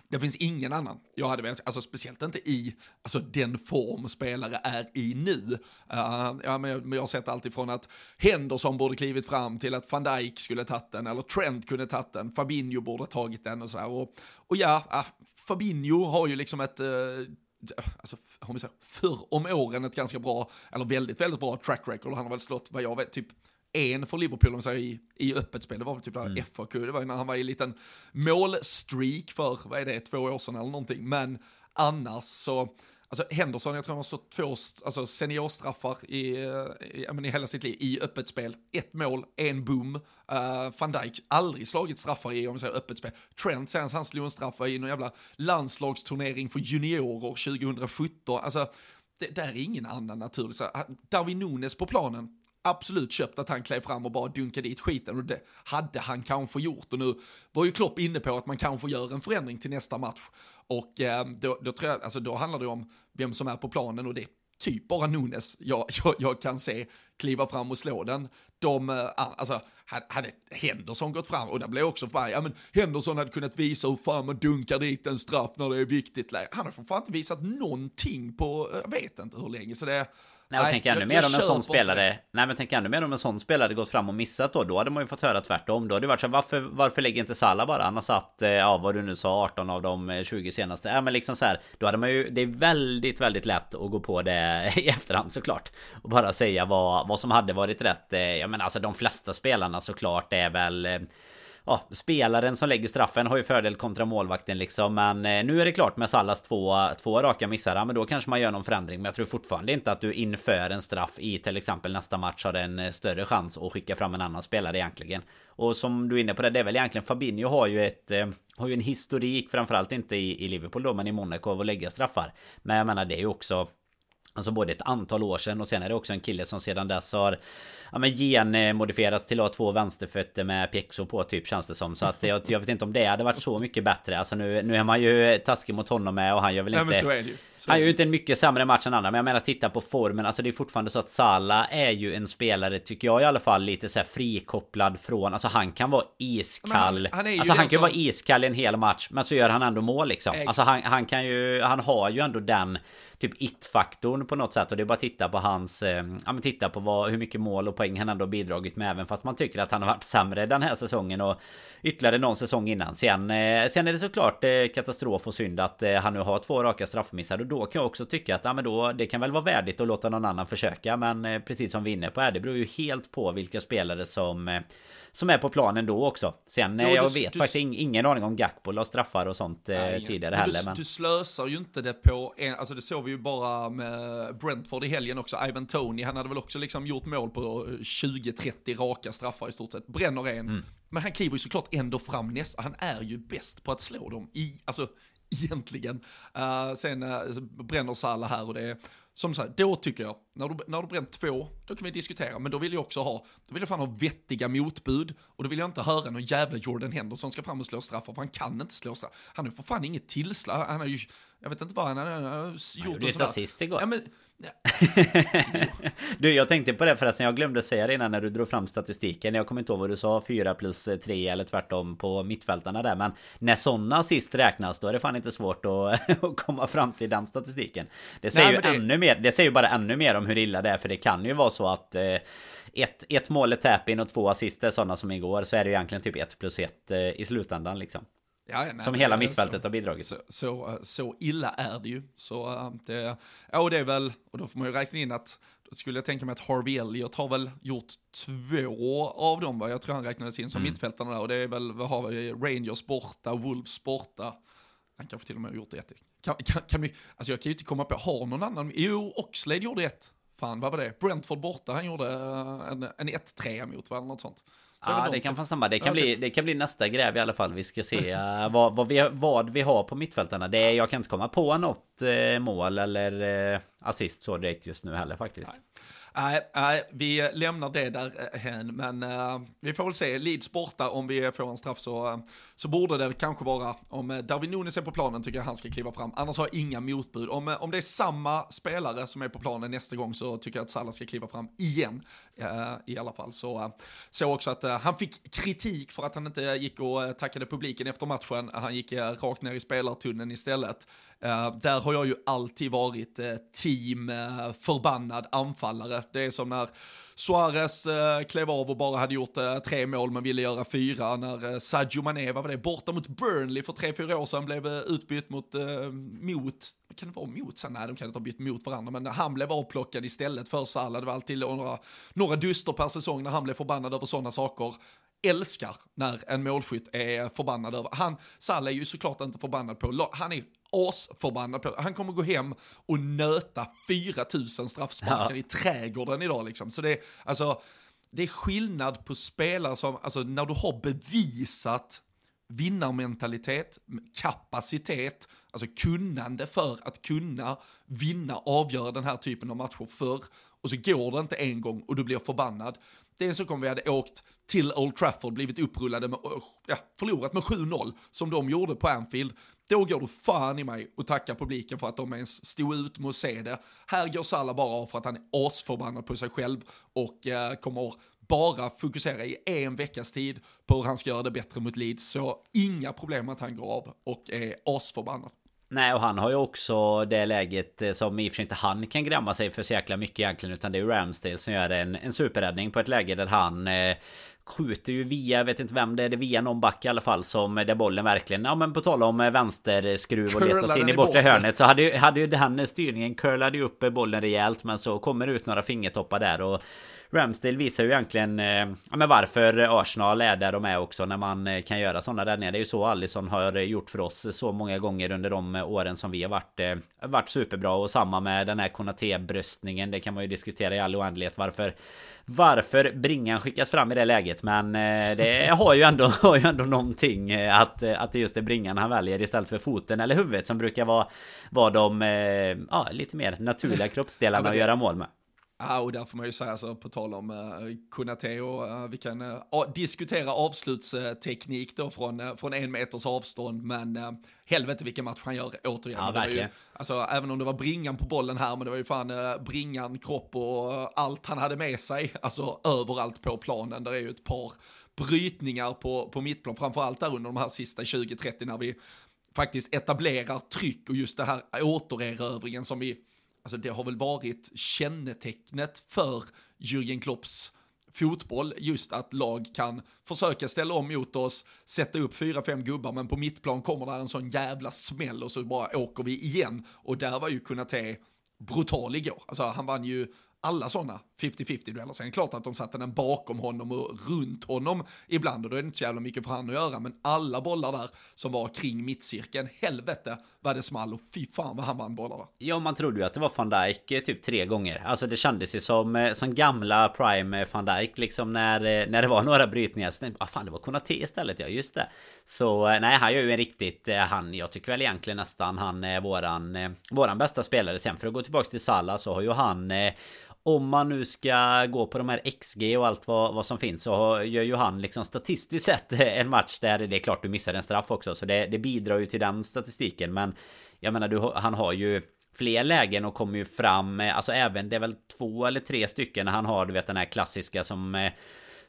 det finns ingen annan. Jag hade velat, alltså speciellt inte i alltså, den form spelare är i nu. Uh, ja, men jag har sett allt ifrån att Henderson borde klivit fram till att van Dijk skulle tagit den, eller Trent kunde tagit den, Fabinho borde tagit den och sådär. Och, och ja, uh, Fabinho har ju liksom ett uh, alltså, om vi säger, förr om åren ett ganska bra, eller väldigt, väldigt bra track record. Han har väl slått, vad jag vet, typ en för Liverpool om säger, i, i öppet spel. Det var väl typ mm. FAQ, det var ju när han var i en liten målstreak för, vad är det, två år sedan eller någonting. Men annars så, alltså Henderson, jag tror han har stått två alltså seniorstraffar i, i, i, i hela sitt liv i öppet spel. Ett mål, en boom. Uh, Van Dijk, aldrig slagit straffar i, om vi säger öppet spel. Trent, senast han slog en straffa i någon jävla landslagsturnering för juniorer 2017. Alltså, det där är ingen annan naturlig. Darwin Nunes på planen, absolut köpt att han klev fram och bara dunkade dit skiten. Och det hade han kanske gjort. Och nu var ju Klopp inne på att man kanske gör en förändring till nästa match. Och eh, då, då, tror jag, alltså då handlar det om vem som är på planen. Och det är typ bara Nunes jag, *laughs* jag, jag kan se kliva fram och slå den. De, eh, alltså, hade Henderson gått fram, och det blev också för ja men Henderson hade kunnat visa hur fan man dunkar dit en straff när det är viktigt. Han har för fan inte visat någonting på, eh, jag vet inte hur länge, så det Nej, och tänk ännu mer om en sån spelare Nej men tänk ännu mer om en sån spelare gått fram och missat då. Då hade man ju fått höra tvärtom. Då hade det varit så varför, varför lägger inte Salah bara? Han har satt, eh, ja vad du nu sa 18 av de 20 eh, senaste. Ja men liksom så här, Då hade man ju Det är väldigt väldigt lätt att gå på det *laughs* i efterhand såklart. Och bara säga vad, vad som hade varit rätt. Eh, Jag menar alltså de flesta spelarna såklart är väl ja, spelaren som lägger straffen har ju fördel kontra målvakten liksom. Men eh, nu är det klart med Sallas två, två raka missar. Ja, men då kanske man gör någon förändring. Men jag tror fortfarande inte att du inför en straff i till exempel nästa match har en eh, större chans att skicka fram en annan spelare egentligen. Och som du är inne på det, det är väl egentligen Fabinho har ju ett eh, har ju en historik, framförallt inte i, i Liverpool då, men i Monaco av att lägga straffar. Men jag menar, det är ju också Alltså både ett antal år sedan och sen är det också en kille som sedan dess har Ja men genmodifierats till att ha två vänsterfötter med pjäxor på typ känns det som. Så att jag, jag vet inte om det hade varit så mycket bättre. Alltså nu, nu är man ju taskig mot honom med och han gör väl inte Nej, men så är det ju Han gör ju inte en mycket sämre match än andra Men jag menar titta på formen. Alltså det är fortfarande så att Salah är ju en spelare Tycker jag i alla fall Lite så frikopplad från Alltså han kan vara iskall. han ju Alltså han kan som- vara iskall i en hel match Men så gör han ändå mål liksom. Ex- Alltså han, han kan ju Han har ju ändå den Typ it-faktorn på något sätt Och det är bara att titta på hans eh, Ja men titta på vad, hur mycket mål och poäng han ändå bidragit med Även fast man tycker att han har varit sämre den här säsongen Och ytterligare någon säsong innan. Sen, eh, sen är det såklart eh, katastrof och synd att eh, han nu har två raka straffmissar då kan jag också tycka att ja, men då, det kan väl vara värdigt att låta någon annan försöka Men eh, precis som vi är inne på här Det beror ju helt på vilka spelare som eh, som är på planen då också. Sen eh, Jo, jag du- vet du- faktiskt ing- ingen aning om Gakpo la straffar och sånt eh, Nej, tidigare men heller. Du, Men... du slösar ju inte det på, en, alltså det såg vi ju bara med Brentford i helgen också, Ivan Tony, han hade väl också liksom gjort mål på 20-30 raka straffar i stort sett, bränner en. Mm. Men han kliver ju såklart ändå fram nästa, han är ju bäst på att slå dem i, alltså *laughs* egentligen. Uh, sen uh, bränner Salah här och det är, som sagt, då tycker jag, när du, när du bränt två, då kan vi diskutera, men då vill jag också ha, då vill jag fan ha vettiga motbud, och då vill jag inte höra någon jävla Jordan Henderson ska fram och slå straffar, för han kan inte slå straffar. Han har ju för fan inget tillslag, han har ju, jag vet inte vad han har, han gjort. gjorde och ett assist igår. Ja, men, *laughs* Du, jag tänkte på det förresten. Jag glömde säga det innan när du drog fram statistiken. Jag kommer inte ihåg vad du sa. 4 plus 3 eller tvärtom på mittfältarna där. Men när sådana assist räknas då är det fan inte svårt att, *laughs* att komma fram till den statistiken. Det säger Nej, ju det- ännu mer. Det säger ju bara ännu mer om hur illa det är. För det kan ju vara så att eh, ett, ett mål är tap-in och två assist är sådana som igår. Så är det ju egentligen typ 1 plus 1 eh, i slutändan liksom. Ja, nej, Som hela mittfältet så. har bidragit. Så, så, så illa är det ju. Så äh, det, ja, och det är väl, och då får man ju räkna in att, då skulle jag tänka mig att Harvey Elliot har väl gjort två av dem, va? jag tror han räknades in som Mm. mittfältarna där, och det är väl, vad har vi, Rangers borta, Wolves borta, han kanske till och med har gjort ett. Kan, kan, kan vi, alltså jag kan ju inte komma på, har någon annan, jo, Oxlade gjorde ett. Fan, vad var det? Brentford borta, han gjorde äh, en, en 1-3 mot, va, något sånt. Ja, det de kan fan stämma. Det kan, bli, typ. det kan bli nästa gräv i alla fall. Vi ska se eh, vad, vad, vi, vad vi har på mittfältarna. Det är, jag kan inte komma på något eh, mål eller eh, assist så direkt just nu heller faktiskt. Nej, nej, vi lämnar det där eh, hen. men uh, vi får väl se. Leeds borta, om vi får en straff så, uh, så borde det kanske vara, om uh, Darwin Nunes är på planen tycker jag han ska kliva fram. Annars har jag inga motbud. Om, om det är samma spelare som är på planen nästa gång så tycker jag att Salah ska kliva fram igen. I alla fall. Så, uh, så också att han fick kritik för att han inte gick och uh, tackade publiken efter matchen. Han gick rakt ner i spelartunneln istället. Där har jag ju alltid varit eh, team förbannad anfallare. Det är som när Suarez eh, klev av och bara hade gjort eh, tre mål men ville göra fyra. När eh, Sadio Mané, vad var det, borta mot Burnley för tre, fyra år sedan blev eh, utbytt mot, eh, mot, kan det vara mot sen? Nej, de kan inte ha bytt mot varandra, men han blev avplockad istället för Salah. Det var alltid några, några duster per säsong när han blev förbannad över sådana saker älskar när en målskytt är förbannad över. Han, Salah är ju såklart inte förbannad på, han är asförbannad på, han kommer gå hem och nöta 4000 straffsparkar Ja. i trädgården idag liksom. Så det är, alltså, det är skillnad på spelare som, alltså när du har bevisat vinnarmentalitet, kapacitet, alltså kunnande för att kunna vinna, avgöra den här typen av matcher förr. Och så går det inte en gång och du blir förbannad. Det är sak om vi hade åkt till Old Trafford, blivit upprullade med, ja, förlorat med 7-0, som de gjorde på Anfield. Då går du fan i mig och tackar publiken för att de ens stod ut med att se det. Här går Salah bara av för att han är asförbannad på sig själv och eh, kommer bara fokusera i en veckas tid på hur han ska göra det bättre mot Leeds. Så inga problem att han går av och är asförbannad. Nej, och han har ju också det läget eh, som i och för sig inte han kan grämma sig för så jäkla mycket egentligen. Utan det är ju Ramsdale som gör en, en superräddning på ett läge där han eh, skjuter ju via, vet inte vem det är, det är via någon back i alla fall som där bollen verkligen, ja men på tal om eh, vänsterskruv och Curlar leta sig in i bortre hörnet så hade ju, hade ju den styrningen curlade ju upp eh, bollen rejält men så kommer det ut några fingertoppar där och Ramsdale visar ju egentligen eh, ja, men varför Arsenal är där de är också när man eh, kan göra sådana räddningar. Det är ju så Allison har gjort för oss så många gånger under de eh, åren som vi har varit, eh, varit superbra. Och samma med den här Konate-bröstningen. Det kan man ju diskutera i all oändlighet varför varför bringan skickas fram i det läget. Men det har ju ändå, *laughs* har ju ändå någonting att, att det just är bringan han väljer istället för foten eller huvudet som brukar vara, vara de ja, lite mer naturliga *laughs* kroppsdelarna Ja, att göra mål med. Ja, och där får man ju säga så på tal om uh, Kunate och uh, vi kan uh, diskutera avslutsteknik då från, uh, från en meters avstånd, men uh, helvete vilken match han gör återigen. Ja, verkligen. Ju, alltså, även om det var bringan på bollen här, men det var ju fan uh, bringan, kropp och allt han hade med sig, alltså överallt på planen. Där är ju ett par brytningar på, på mittplan, framförallt där under de här sista 20-30 när vi faktiskt etablerar tryck och just det här återerövringen som vi alltså det har väl varit kännetecknet för Jürgen Klopps fotboll, just att lag kan försöka ställa om mot oss, sätta upp fyra, fem gubbar, men på mittplan kommer där en sån jävla smäll och så bara åker vi igen. Och där var ju Kunate brutal igår. Alltså han vann ju alla sådana 50-50 dueller. Sen är det klart att de satte den bakom honom och runt honom ibland och då är det inte så jävla mycket för han att göra. Men alla bollar där som var kring mittcirkeln, helvete vad det small och fy fan vad han vann bollar där. Ja, man trodde ju att det var van Dijk eh, typ tre gånger. Alltså det kändes ju som, eh, som gamla prime eh, van Dijk liksom när, när det var *laughs* några brytningar. Så tänkte ah, fan det var Konate istället, ja just det. Så nej, han gör ju en riktigt, han, jag tycker väl egentligen nästan han är våran, våran bästa spelare. Sen för att gå tillbaka till Salah så har ju han om man nu ska gå på de här XG och allt vad, vad som finns så gör ju han liksom statistiskt sett *laughs* en match där det är klart du missar en straff också. Så det, det bidrar ju till den statistiken. Men jag menar, du, han har ju fler lägen och kommer ju fram. Alltså även det är väl två eller tre stycken han har, du vet den här klassiska som eh,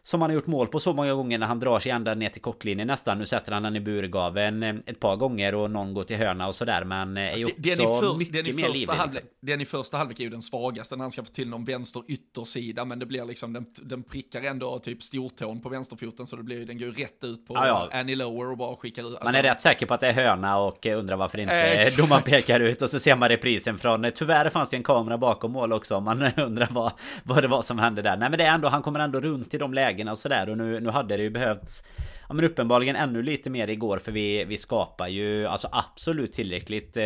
som han har gjort mål på så många gånger när han drar sig ända ner till kortlinjen nästan. Nu sätter han den i burgaven eh, ett par gånger och någon går till hörna och sådär. Men eh, är ju också den för, mycket den mer livlig. Halvlek, liksom. Den i första halvlek är ju den svagaste när han ska få till någon vänster yttersida. Men det blir liksom, den, den prickar ändå typ stortån på vänsterfoten. Så det blir, den går ju rätt ut på ja, ja. Annie Lower och bara skickar ut. Alltså. Man är rätt säker på att det är hörna och undrar varför inte eh, domaren pekar ut. Och så ser man reprisen från, tyvärr fanns det en kamera bakom mål också. Man *laughs* undrar vad, vad det var som hände där. Nej men det är ändå, han kommer ändå runt i de lägena och sådär. Och nu nu, hade det ju behövts Ja men uppenbarligen ännu lite mer igår för vi, vi skapar ju alltså absolut tillräckligt eh,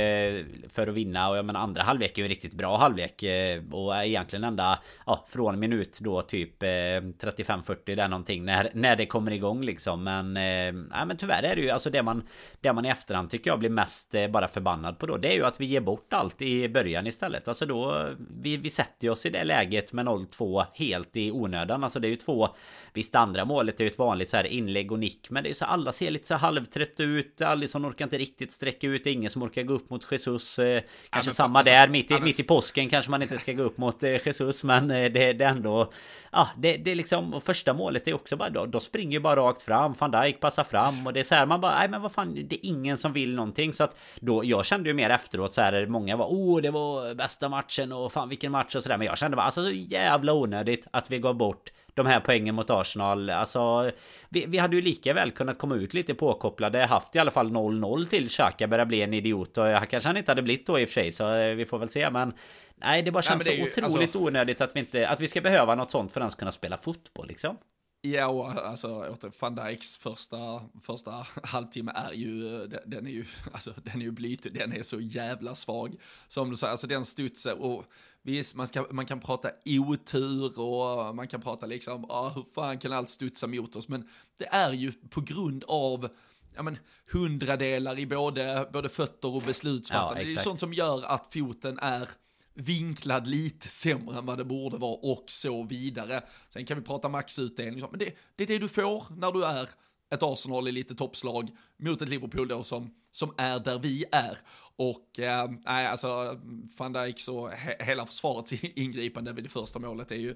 för att vinna. Och jag menar andra halvlek är ju en riktigt bra halvlek eh, och är egentligen ända ja, från minut då typ eh, 35-40 där någonting när, när det kommer igång liksom. Men eh, ja, men tyvärr är det ju alltså det man det man i efterhand tycker jag blir mest eh, bara förbannad på då det är ju att vi ger bort allt i början istället. Alltså då vi, vi sätter oss i det läget med 0-2 helt i onödan. Alltså det är ju två visst andra målet är ju ett vanligt så här inlägg och nick nick. Men det är så alla ser lite så halvtrötta ut. Alisson orkar inte riktigt sträcka ut. Ingen som orkar gå upp mot Jesus. Eh, kanske ja, samma alltså, där. Mitt i, ja, mitt i påsken kanske man inte ska gå upp mot eh, Jesus. Men eh, det, det är ändå... Ja, det, det är liksom... Första målet är också bara... Då, då springer ju bara rakt fram. Van Dijk passar fram. Och det är så här man bara... Nej men vad fan. Det är ingen som vill någonting. Så att då... Jag kände ju mer efteråt så här. Många var... Oh, det var bästa matchen. Och fan vilken match och sådär. Men jag kände bara... Alltså så jävla onödigt att vi gav bort de här poängen mot Arsenal. Alltså, vi, vi hade ju lika väl kunnat komma ut lite påkopplade, haft i alla fall 0-0 till Xhaka börjar bli en idiot. Och kanske han inte hade blivit då i och för sig, så eh, vi får väl se. Men nej, det bara känns nej, det så ju, otroligt alltså... onödigt att vi inte, att vi ska behöva något sånt för att ens kunna spela fotboll liksom. Ja, och alltså van Dijks första, första halvtimme är ju, den är ju, *laughs* alltså den är ju blytig, den är så jävla svag. Som du säger, alltså den studsar och Visst, man, ska, man kan prata otur och man kan prata liksom, ah, hur fan kan allt studsa mot oss? Men det är ju på grund av ja, men, hundradelar i både, både fötter och beslutsfattande. Ja, det är sånt som gör att foten är vinklad lite sämre än vad det borde vara och så vidare. Sen kan vi prata maxutdelning, men det, det är det du får när du är ett Arsenal i lite toppslag mot ett Liverpool då som, som är där vi är. Och eh, alltså van Dijks och he hela försvarets *laughs* ingripande vid det första målet är ju,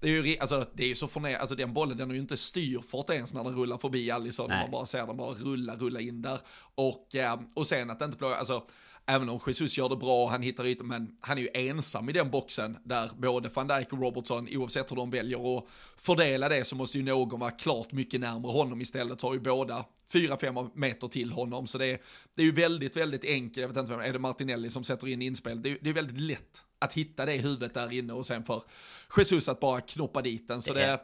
det är ju, alltså, det är ju så förner, alltså den bollen den har ju inte styrfart ens när den rullar förbi Alisson, man bara ser den bara rulla, rulla in där. Och, eh, och sen att det inte blir, alltså Även om Jesus gör det bra, han hittar ytor, men han är ju ensam i den boxen där både van Dijk och Robertson, oavsett hur de väljer att fördela det, så måste ju någon vara klart mycket närmare honom istället. Har ju båda 4-5 meter till honom, så det är, det är ju väldigt, väldigt enkelt. Jag vet inte vem, är det Martinelli som sätter in inspel? Det är, det är väldigt lätt att hitta det huvudet där inne och sen för Jesus att bara knoppa dit den. Så det, är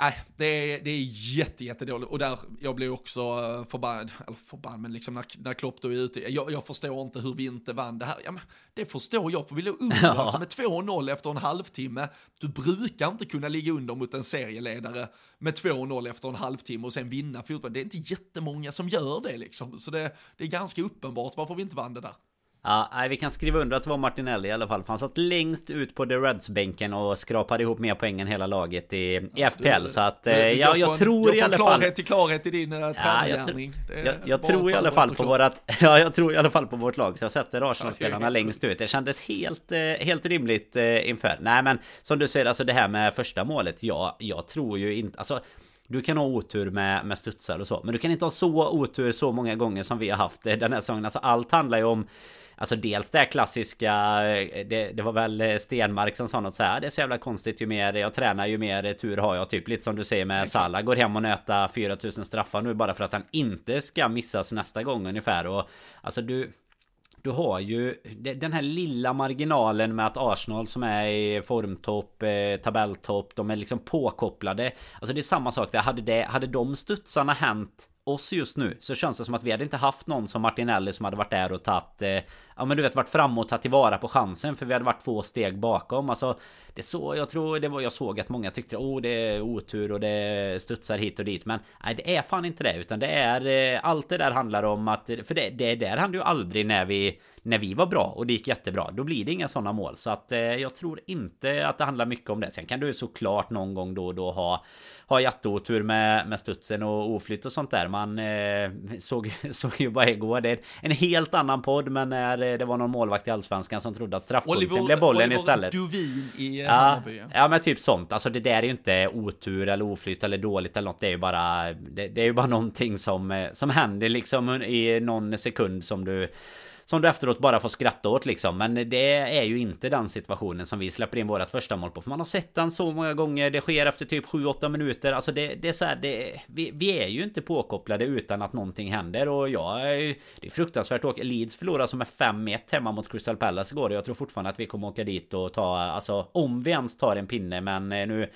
Nej, det är, det är jätte, jättedåligt. Och där, jag blir också eh, förbannad, eller förbannad, men liksom när, när Klopp då är ute, jag, jag förstår inte hur vi inte vann det här. Ja, men det förstår jag, för vi låg under *laughs* ja. alltså med 2-0 efter en halvtimme. Du brukar inte kunna ligga under mot en serieledare med 2-0 efter en halvtimme och sen vinna fotboll. Det är inte jättemånga som gör det liksom. Så det, det är ganska uppenbart varför vi inte vann det där. Ja, nej, vi kan skriva under att det var Martinelli i alla fall. För han satt längst ut på The Reds-bänken och skrapade ihop mer poäng än hela laget i, i FPL. så att Du- eh, du ja, jag från- tror i alla fall... klarhet till klarhet i din uh, Ja, jag, tränargärning. jag, jag bara tror i alla fall på vårat... *laughs* Ja, jag tror i alla fall på vårt lag. Så jag sätter Arsenal-spelarna helt längst ut. Det kändes helt, eh, helt rimligt inför. Nej, men som du säger, alltså det här med första målet. Ja, jag tror ju inte... Alltså, du kan ha otur med, med studsar och så. Men du kan inte ha så otur så många gånger som vi har haft eh, den här säsongen. Alltså allt handlar ju om... Alltså dels det här klassiska eh, det, det var väl eh, Stenmark som sa något så här Det är så jävla konstigt ju mer jag tränar ju mer tur har jag Typ lite som du säger med Salah Går hem och nöta 4000 straffar nu bara för att han inte ska missas nästa gång ungefär och Alltså du du har ju den här lilla marginalen med att Arsenal som är i formtopp, eh, tabelltopp, de är liksom påkopplade. Alltså det är samma sak där. Hade, det, hade de studsarna hänt oss just nu så känns det som att vi hade inte haft någon som Martinelli som hade varit där och tagit eh, Ja men du vet varit framme och tagit tillvara på chansen för vi hade varit två steg bakom. Alltså Det så jag tror det var Jag såg att många tyckte oh det är otur och det studsar hit och dit. Men nej det är fan inte det utan det är eh, Allt det där handlar om att För det, det där hände ju aldrig när vi när vi var bra och det gick jättebra Då blir det inga sådana mål Så att eh, jag tror inte att det handlar mycket om det Sen kan du såklart någon gång då och då ha Ha jätteotur med, med studsen och oflytt och sånt där Man eh, såg, *laughs* såg ju bara igår Det är en helt annan podd men när det var någon målvakt i Allsvenskan som trodde att straffpunkten Oliver, blev bollen Oliver istället Duvin i Ja, Hammarby. ja. ja men typ sånt. Alltså det där är ju inte otur eller oflytt eller dåligt eller något. Det är ju bara Det, det är ju bara någonting som eh, Som händer liksom i någon sekund som du som du efteråt bara får skratta åt liksom. Men det är ju inte den situationen som vi släpper in vårat första mål på. För man har sett den så många gånger. Det sker efter typ 7-8 minuter. Alltså det, det är så här, det, vi, vi är ju inte påkopplade utan att någonting händer. Och jag är ju- Det är fruktansvärt att åka Leeds förlorar som är 5-1 hemma mot Crystal Palace igår. Och jag tror fortfarande att vi kommer åka dit och ta Alltså om vi ens tar en pinne. Men eh, nu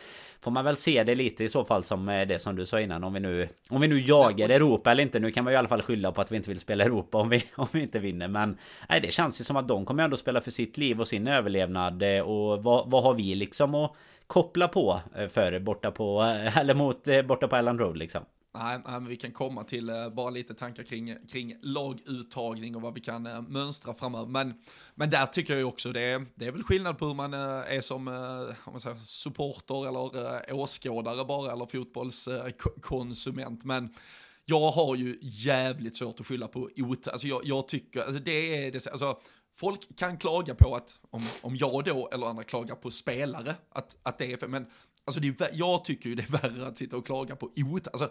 Får man väl se det lite i så fall som eh, det som du sa innan. Om vi nu Om vi nu jagar Europa eller inte. Nu kan man ju i alla fall skylla på att vi inte vill spela Europa om vi, *laughs* om vi inte vinner. Men Nej det känns ju som att de kommer ändå spela för sitt liv och sin överlevnad eh, Och vad, vad har vi liksom att koppla på eh, för borta på Eller mot borta på Elland Road liksom? Nej, nej, men vi kan komma till eh, bara lite tankar kring, kring laguttagning och vad vi kan eh, mönstra framöver. Men, men där tycker jag också det är, det är väl skillnad på hur man eh, är som om man säger, supporter eller åskådare bara eller fotbollskonsument. men jag har ju jävligt svårt att skylla på OT. Alltså jag, jag tycker, alltså det är det, alltså folk kan klaga på att, om, om jag då eller andra klagar på spelare, att, att det är för, men alltså det är, jag tycker ju det är värre att sitta och klaga på otur. Alltså,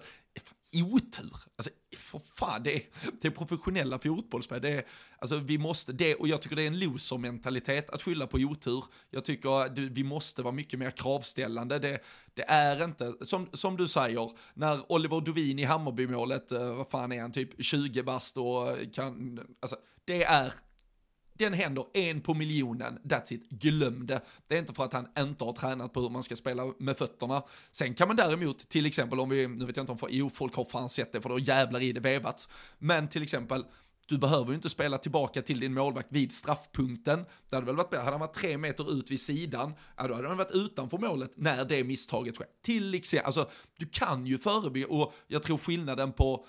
otur, alltså för fan, det är, det är professionella fotbollsspelare. Det är, alltså vi måste, det, och jag tycker det är en loser-mentalitet att skylla på otur. Jag tycker du, vi måste vara mycket mer kravställande. Det, det är inte, som, som du säger, när Oliver Dovin i Hammarby-målet, eh, vad fan är han, typ 20 bast och kan, alltså det är den händer en på miljonen, that's it, glöm det. Det är inte för att han inte har tränat på hur man ska spela med fötterna. Sen kan man däremot, till exempel om vi, nu vet jag inte om, för, jo folk har fan sett det för då jävlar i det vevats. Men till exempel, du behöver ju inte spela tillbaka till din målvakt vid straffpunkten. Det hade väl varit bättre, hade han varit tre meter ut vid sidan, ja då hade han varit utanför målet när det misstaget sker. Till exempel, alltså du kan ju förebygga, och jag tror skillnaden på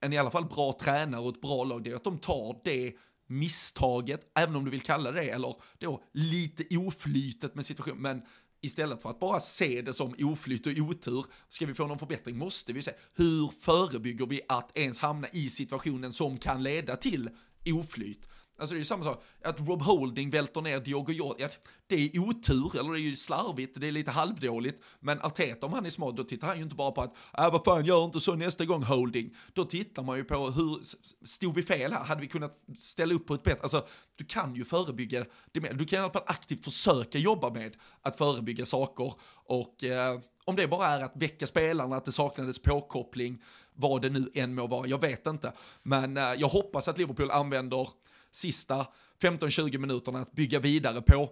en i alla fall bra tränare och ett bra lag, det är att de tar det misstaget, även om du vill kalla det, eller då lite oflytet med situationen, men istället för att bara se det som oflyt och otur, ska vi få någon förbättring måste vi se hur förebygger vi att ens hamna i situationen som kan leda till oflyt. Alltså det är ju samma sak, att Rob Holding välter ner Diogo Jota, det är otur, eller det är ju slarvigt, det är lite halvdåligt, men Arteta om han är smart, då tittar han ju inte bara på att, äh, vad fan, gör inte så nästa gång Holding. Då tittar man ju på hur, stod vi fel här, hade vi kunnat ställa upp på ett bättre, alltså du kan ju förebygga det med, du kan i alla fall aktivt försöka jobba med att förebygga saker. Och eh, om det bara är att väcka spelarna, att det saknades påkoppling, vad det nu än må vara, jag vet inte. Men eh, jag hoppas att Liverpool använder sista 15-20 minuterna att bygga vidare på.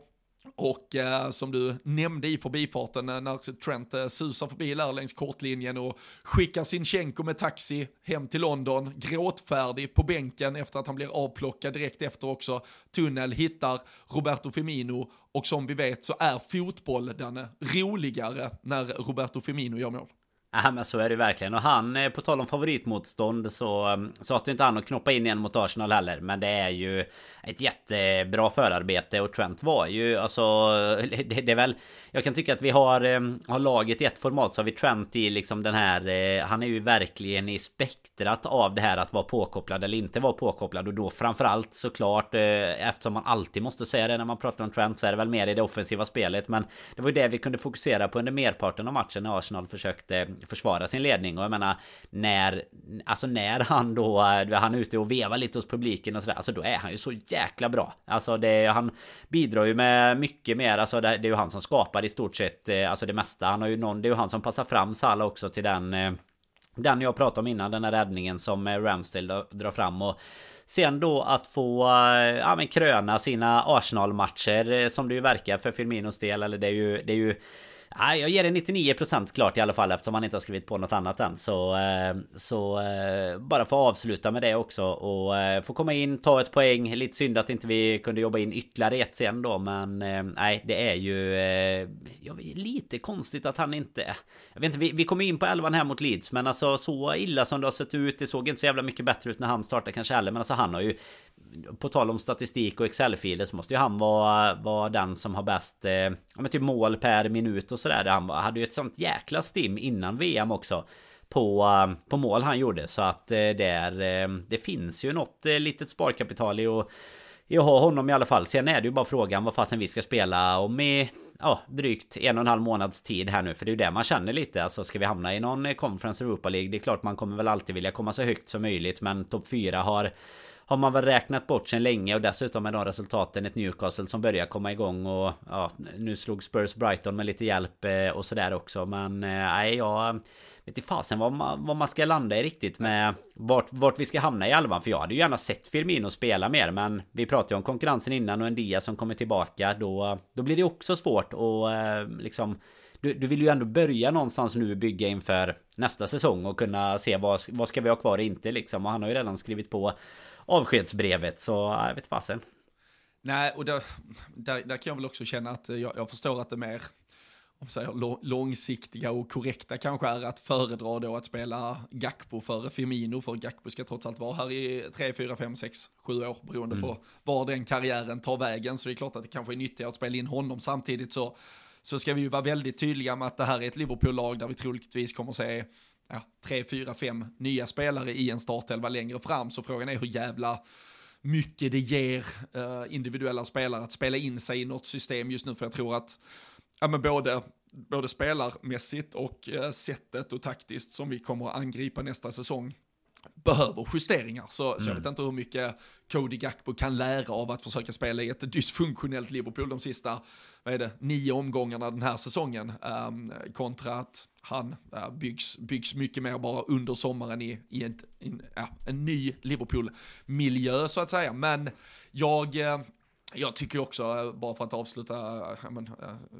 Och eh, som du nämnde i förbifarten eh, när Trent eh, susar förbi där längs kortlinjen och skickar sin Sinchenko med taxi hem till London, gråtfärdig på bänken efter att han blir avplockad direkt efter också. Tunnel hittar Roberto Firmino och som vi vet så är fotbollen roligare när Roberto Firmino gör mål. Ja men så är det verkligen. Och han, eh, på tal om favoritmotstånd så, mm, satt inte han och knoppa in igen mot Arsenal heller. Men det är ju ett jättebra förarbete och Trent var ju alltså... Eh, det, det är väl... Jag kan tycka att vi har, eh, har laget i ett format så har vi Trent i liksom den här... Han är ju verkligen i spektrat av det här att vara påkopplad eller inte vara påkopplad. Och då framförallt såklart eftersom man alltid måste säga det när man pratar om Trent så är det väl mer i det offensiva spelet. Men det var ju det vi kunde fokusera på under merparten av matchen när Arsenal försökte försvara sin ledning. Och jag menar när, alltså när han då, han är ute och vevar lite hos publiken och sådär. Alltså då är han ju så jäkla bra. Alltså det, han bidrar ju med mycket mer. Alltså det, det är ju han som skapar i stort sett, eh, alltså det mesta. Han har ju någon, det är ju han som passar fram Salah också till den eh, den jag pratade om innan, den här räddningen som eh, Ramsdale drar fram och Sen då att få ja, men kröna sina Arsenal-matcher som det ju verkar för Firminos del. Eller det är ju, det är ju Nej, jag ger det 99% klart i alla fall eftersom han inte har skrivit på något annat än. Så, eh, så eh, bara få avsluta med det också och eh, få komma in, ta ett poäng. Lite synd att inte vi kunde jobba in ytterligare ett sen då, men eh, nej, det är ju ja, lite konstigt att han inte... Jag vet inte, vi, vi kommer in på elvan här mot Leeds, men alltså så illa som det har sett ut. Det såg inte så jävla mycket bättre ut när han startade kanske heller, men alltså han har ju på tal om statistik och Excel-filer så måste ju han vara, vara den som har bäst eh, men typ mål per minut och sådär. Han hade ju ett sånt jäkla stim innan VM också. På, eh, på mål han gjorde så att eh, där, eh, det finns ju något eh, litet sparkapital i att, i att ha honom i alla fall. Sen är det ju bara frågan vad fasen vi ska spela om i ja, drygt en och en halv månads tid här nu. För det är ju det man känner lite. Alltså ska vi hamna i någon eh, Conference Europa League. Det är klart man kommer väl alltid vilja komma så högt som möjligt. Men topp 4 har har man väl räknat bort sen länge och dessutom med de resultaten ett Newcastle som börjar komma igång och ja, nu slog Spurs Brighton med lite hjälp eh, och sådär också. Men eh, nej, jag vet inte fasen vad man, vad man ska landa i riktigt med vart, vart vi ska hamna i alvan. För jag hade ju gärna sett Firmino spela mer. Men vi pratade ju om konkurrensen innan och en Dia som kommer tillbaka. Då, då blir det också svårt och eh, liksom du, du, vill ju ändå börja någonstans nu bygga inför nästa säsong och kunna se vad, vad ska vi ha kvar och inte liksom. Och han har ju redan skrivit på avskedsbrevet. Så jag vet fasen. Nej, och där, där, där, kan jag väl också känna att jag, jag förstår att det mer om säger, långsiktiga och korrekta kanske är att föredra då att spela Gakpo före Firmino, för Gakpo ska trots allt vara här i 3, 4, 5, 6, 7 år beroende mm. på var den karriären tar vägen. Så det är klart att det kanske är nyttigare att spela in honom. Samtidigt så, så ska vi ju vara väldigt tydliga med att det här är ett Liverpool-lag där vi troligtvis kommer att se ja, tre, fyra, fem nya spelare i en startelva längre fram. Så frågan är hur jävla mycket det ger uh, individuella spelare att spela in sig i något system just nu. För jag tror att ja, men både, både spelarmässigt och uh, sättet och taktiskt som vi kommer att angripa nästa säsong behöver justeringar. Så, mm. så jag mm. vet inte hur mycket Cody Gakpo kan lära av att försöka spela i ett dysfunktionellt Liverpool de sista, vad är det, nio omgångarna den här säsongen. Um, kontra att han uh, byggs, byggs mycket mer bara under sommaren i, i en, in, ja, en ny Liverpool-miljö så att säga. Men jag, uh, jag tycker också, bara för att avsluta men,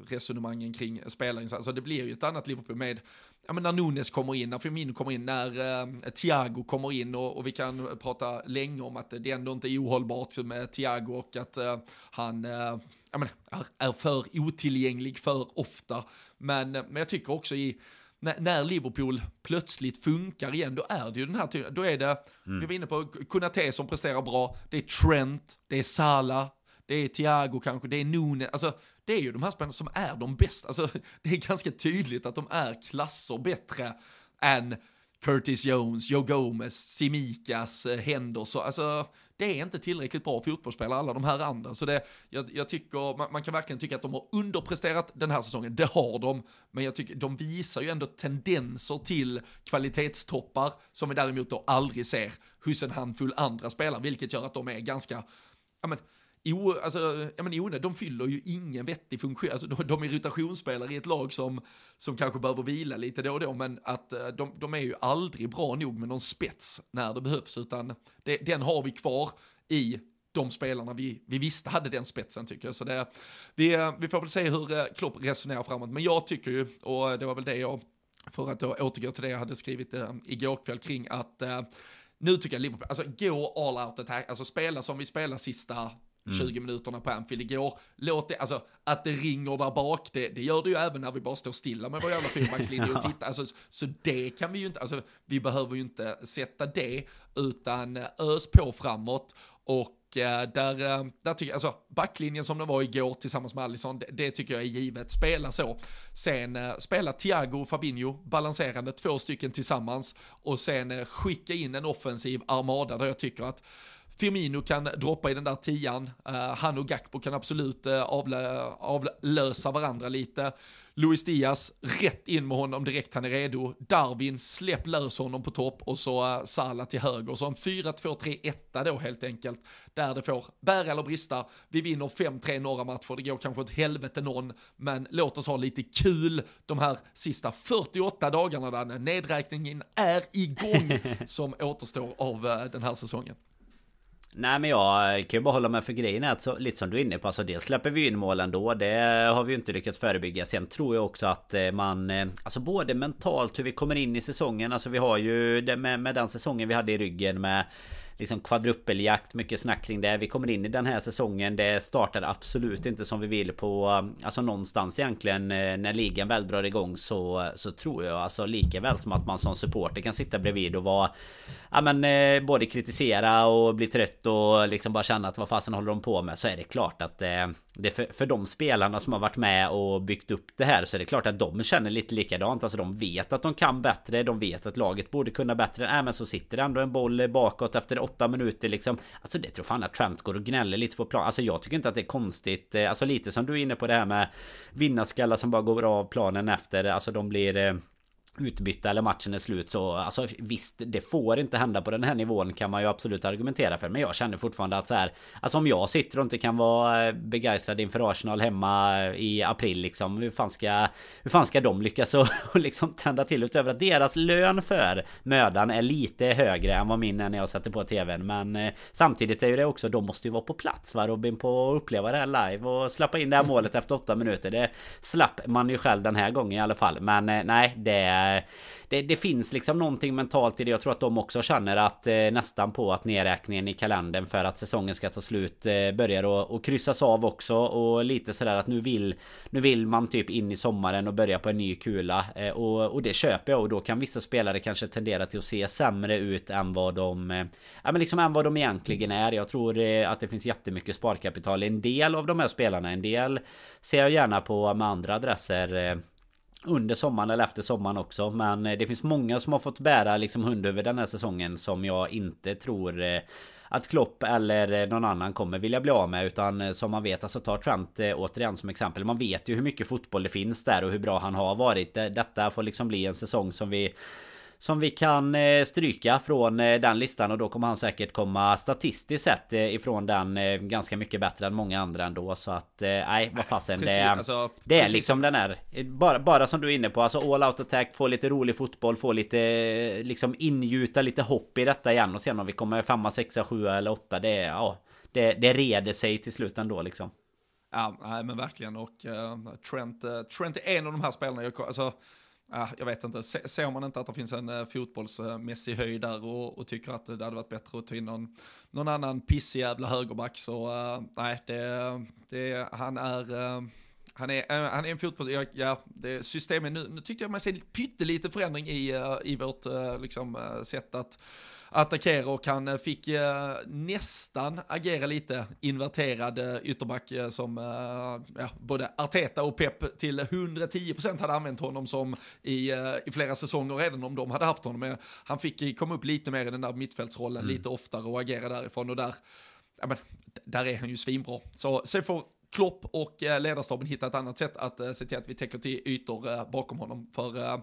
resonemangen kring spelarinsats, alltså det blir ju ett annat Liverpool med ja, men när Nunes kommer in, när Firmino kommer in, när eh, Thiago kommer in och, och, vi kan prata länge om att det ändå inte är ohållbart med Thiago och att eh, han eh, ja, men, är, är, för otillgänglig för ofta. Men, men jag tycker också i när, när Liverpool plötsligt funkar igen, då är det ju den här typen, då är det, mm. vi var inne på Kunate som presterar bra, det är Trent, det är Salah, det är Thiago kanske, det är Nune, alltså det är ju de här spelarna som är de bästa. Alltså, det är ganska tydligt att de är klasser bättre än Curtis Jones, Joe Gomez, Simikas, eh, Henderson. Alltså, det är inte tillräckligt bra fotbollsspelare, alla de här andra. Så det, jag, jag tycker, man, man, kan verkligen tycka att de har underpresterat den här säsongen. Det har de, men jag tycker de visar ju ändå tendenser till kvalitetstoppar som vi däremot då aldrig ser hos en handfull andra spelare, vilket gör att de är ganska, ja men, o, alltså, ja, men onödigt, de fyller ju ingen vettig funktion. Alltså, de, de är rotationsspelare i ett lag som, som kanske behöver vila lite då och då, men att eh, de, de är ju aldrig bra nog med någon spets när det behövs, utan det, den har vi kvar i de spelarna vi, vi visste hade den spetsen tycker jag. Så det, vi, eh, vi får väl se hur eh, Klopp resonerar framåt, men jag tycker ju, och det var väl det jag, för att då återgå till det jag hade skrivit eh, igår kväll kring att eh, nu tycker jag Liverpool, alltså gå all out attack, alltså spela som vi spelar sista 20 minuterna på Anfield igår. Låt det, alltså att det ringer där bak, det, det gör det ju även när vi bara står stilla med vår jävla fyrbackslinje och *laughs* tittar. Alltså, så det kan vi ju inte, alltså vi behöver ju inte sätta det, utan ös på framåt. Och där, där tycker jag, alltså backlinjen som den var igår tillsammans med Allison, det, det tycker jag är givet. Spela så. Sen spela Thiago och Fabinho, balanserande två stycken tillsammans. Och sen skicka in en offensiv armada där jag tycker att Firmino kan droppa i den där tian. Uh, han och Gakpo kan absolut uh, avlö avlösa varandra lite. Luis Diaz, rätt in med honom direkt han är redo. Darwin, släpp lös honom på topp och så uh, Sala till höger. Så en 4-2-3-1 då helt enkelt. Där det får bära eller brista. Vi vinner 5-3 några matcher, det går kanske åt helvete någon, men låt oss ha lite kul de här sista 48 dagarna där nedräkningen är igång *laughs* som återstår av den här säsongen. Nej men jag kan ju bara hålla med för grejen är att så, lite som du är inne på Alltså dels släpper vi in mål ändå. Det har vi ju inte lyckats förebygga. Sen tror jag också att eh, man eh, Alltså både mentalt hur vi kommer in i säsongen Alltså vi har ju det med, med den säsongen vi hade i ryggen med liksom kvadrupeljakt, mycket snack kring det. Vi kommer in i den här säsongen. Det startar absolut inte som vi vill på, alltså någonstans egentligen eh, när ligan väl drar igång så, så tror jag alltså lika väl som att man som supporter kan sitta bredvid och vara ja men eh, både kritisera och bli trött och liksom bara känna att vad fasen håller de på med så är det klart att eh, det för, för de spelarna som har varit med och byggt upp det här så är det klart att de känner lite likadant. Alltså de vet att de kan bättre. De vet att laget borde kunna bättre. Nej men så sitter det ändå en boll bakåt efter åtta minuter liksom. Alltså det tror fan att Trent går och gnäller lite på plan. Alltså jag tycker inte att det är konstigt. Eh, alltså lite som du är inne på det här med vinnarskallar som bara går av planen efter. Alltså de blir eh, utbytta eller matchen är slut så alltså visst det får inte hända på den här nivån kan man ju absolut argumentera för. Men jag känner fortfarande att så här alltså om jag sitter och inte kan vara eh, begeistrad inför Arsenal hemma eh, i april liksom hur fan ska hur fan ska de lyckas och, *laughs* och liksom tända till utöver att deras lön för mödan är lite högre än vad min är när jag sätter på tvn? Men eh, samtidigt är ju det också de måste ju vara på plats va? Robin på att uppleva det här live och släppa in det här målet *laughs* efter åtta minuter. Det slapp man ju själv den här gången i alla fall. Men eh, nej det Eh, det, det, finns liksom någonting mentalt i det. Jag tror att de också känner att eh, nästan på att nedräkningen i kalendern för att säsongen ska ta slut eh, börjar och, och kryssas av också. Och lite sådär att nu vill, nu vill man typ in i sommaren och börja på en ny kula. Eh, och, och det köper jag och då kan vissa spelare kanske tendera till att se sämre ut än vad de, eh, ja men liksom än vad de egentligen är. Jag tror eh, att det finns jättemycket sparkapital i en del av de här spelarna. En del ser jag gärna på med andra adresser eh, under sommaren eller efter sommaren också. Men eh, det finns många som har fått bära liksom hundhuvud den här säsongen som jag inte tror eh, att Klopp eller eh, någon annan kommer vilja bli av med. Utan som man vet alltså tar Trent återigen som exempel. Man vet ju hur mycket fotboll det finns där och hur bra han har varit. Detta får liksom bli en säsong som vi som vi kan eh, stryka från eh, den listan. Och då kommer han säkert komma statistiskt sett eh, ifrån den ganska mycket bättre än många andra ändå. Så att nej vad fasen det är alltså, Det är liksom den här bara, bara som du är inne på alltså all out attack få lite rolig fotboll få lite liksom ingjuta lite hopp i detta igen. Och sen om vi kommer femma sexa sjua eller åtta det är ja det, det reder sig till slut ändå liksom. Ja, nej men verkligen. Och uh, Trent, uh, Trent är en av de här spelarna jag, alltså Ah, jag vet inte, ser man inte att det finns en eh, fotbollsmässig höjd där och, och, tycker att det hade varit bättre att ta in någon, någon annan pissig jävla högerback så uh, nej, det, det, han är uh, han är, han är en fotboll, ja, ja det systemet, nu, nu tyckte jag man ser pyttelite förändring i, i vårt liksom, sätt att attackera och han eh, fick eh, nästan agera lite inverterad eh, ytterback som ja, både Arteta och Pep till 110% hade använt honom som i, i flera säsonger redan om de hade haft honom. Men han fick komma upp lite mer i den där mittfältsrollen mm. lite oftare och agera därifrån och där ja, men, där är han ju svinbra. Så, så får Klopp och eh, ledarstaben hitta ett annat sätt att eh, se till att vi täcker till ytor eh, bakom honom. För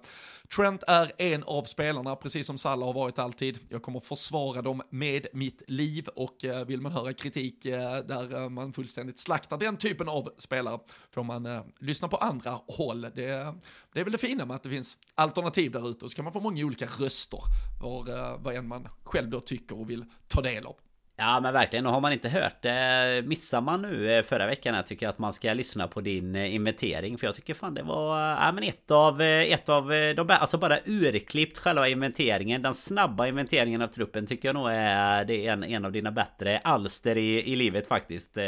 Trent är en av spelarna, precis som Salah har varit alltid. Jag kommer försvara dem med mitt liv och vill man höra kritik där man fullständigt slaktar den typen av spelare får man lyssna på andra håll. Det, det är väl det fina med att det finns alternativ där ute och så kan man få många olika röster, var, vad än man själv då tycker och vill ta del av. Ja men verkligen, och har man inte hört det Missar man nu eh, förra veckan här tycker jag att man ska lyssna på din eh, inventering. För jag tycker fan det var Ja men ett av eh, Ett av de Alltså bara urklippt själva inventeringen. Den snabba inventeringen av truppen tycker jag nog är Det är en, en av dina bättre alster i, i livet faktiskt.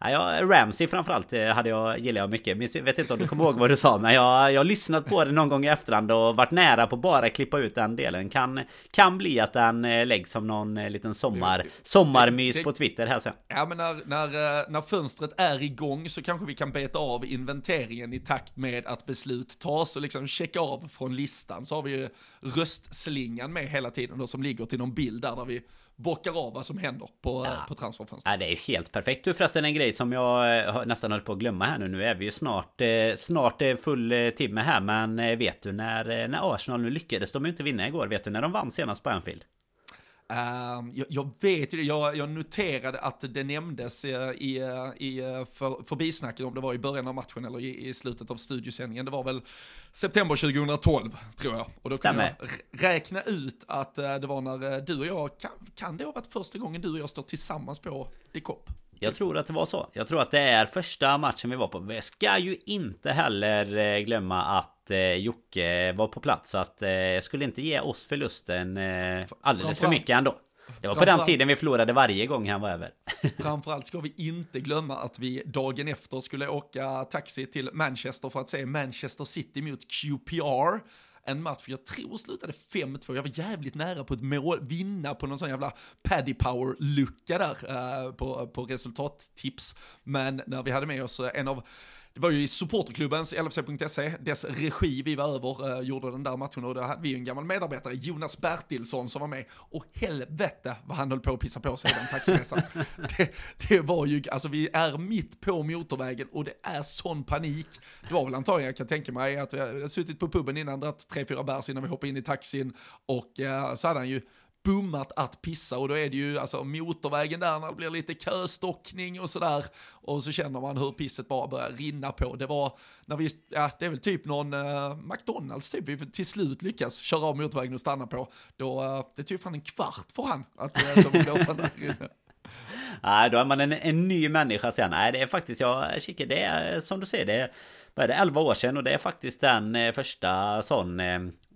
Ja, jag, Ramsey framförallt hade jag, gillar jag mycket. Jag vet inte om du kommer ihåg vad du sa men jag, jag har lyssnat på det någon gång i efterhand och varit nära på bara klippa ut den delen. Kan, kan bli att den läggs som någon liten sommar sommarmys det, på Twitter här sen. Ja men när, när, eh, när fönstret är igång så kanske vi kan beta av inventeringen i takt med att beslut tas och liksom checka av från listan. Så har vi ju röstslingan med hela tiden då som ligger till någon bild där, där vi bockar av vad som händer på, ja. på transferfönstret. Ja, det är ju helt perfekt. Du förresten en grej som jag eh, nästan höll på att glömma här nu. Nu är vi ju snart, eh, snart full timme här. Men vet du när, när Arsenal nu lyckades de inte vinna igår. Vet du när de vann senast på Anfield? Uh, jag, jag, vet ju det, jag, jag, noterade att det nämndes i, i, i för, förbisnacket om det var i början av matchen eller i, i, slutet av studiosändningen. Det var väl september 2012 tror jag. Och då kunde jag räkna ut att det var när du och jag, kan, kan det ha varit första gången du och jag står tillsammans på The Cop? Jag tror att det var så. Jag tror att det är första matchen vi var på. Vi ska ju inte heller glömma att eh, Jocke var på plats. Så att eh, jag skulle inte ge oss förlusten eh, alldeles för mycket ändå. Det var på den tiden vi förlorade varje gång han var över. *laughs* Framförallt ska vi inte glömma att vi dagen efter skulle åka taxi till Manchester för att se Manchester City mot QPR. En match jag tror slutade 5-2. Jag var jävligt nära på ett mål, vinna på någon sån jävla Paddy Power-lucka där eh, på, på resultattips. Men när vi hade med oss en av det var ju i supporterklubbens, LFC.se, dess regi vi var över, eh, gjorde den där matchen och då hade vi ju en gammal medarbetare, Jonas Bertilsson, som var med. Och helvete vad han höll på att pissa på sig den taxiresan. *laughs* det, det var ju, alltså vi är mitt på motorvägen och det är sån panik. Det var väl antagligen, jag kan tänka mig, att vi hade suttit på puben innan, dratt tre, fyra bärs innan vi hoppade in i taxin och eh, så hade han ju bommat att pissa och då är det ju alltså motorvägen där när det blir lite köstockning och sådär och så känner man hur pisset bara börjar rinna på. Det var när vi, ja det är väl typ någon uh, McDonalds typ vi till slut lyckas köra av motorvägen och stanna på. Då, uh, det tog fan en kvart för han att uh, blåsa där inne. *laughs* Nej, då är man en, en ny människa sen. Nej, det är faktiskt, jag kikar, det är som du säger, det är, vad är det, 11 år sedan och det är faktiskt den första sån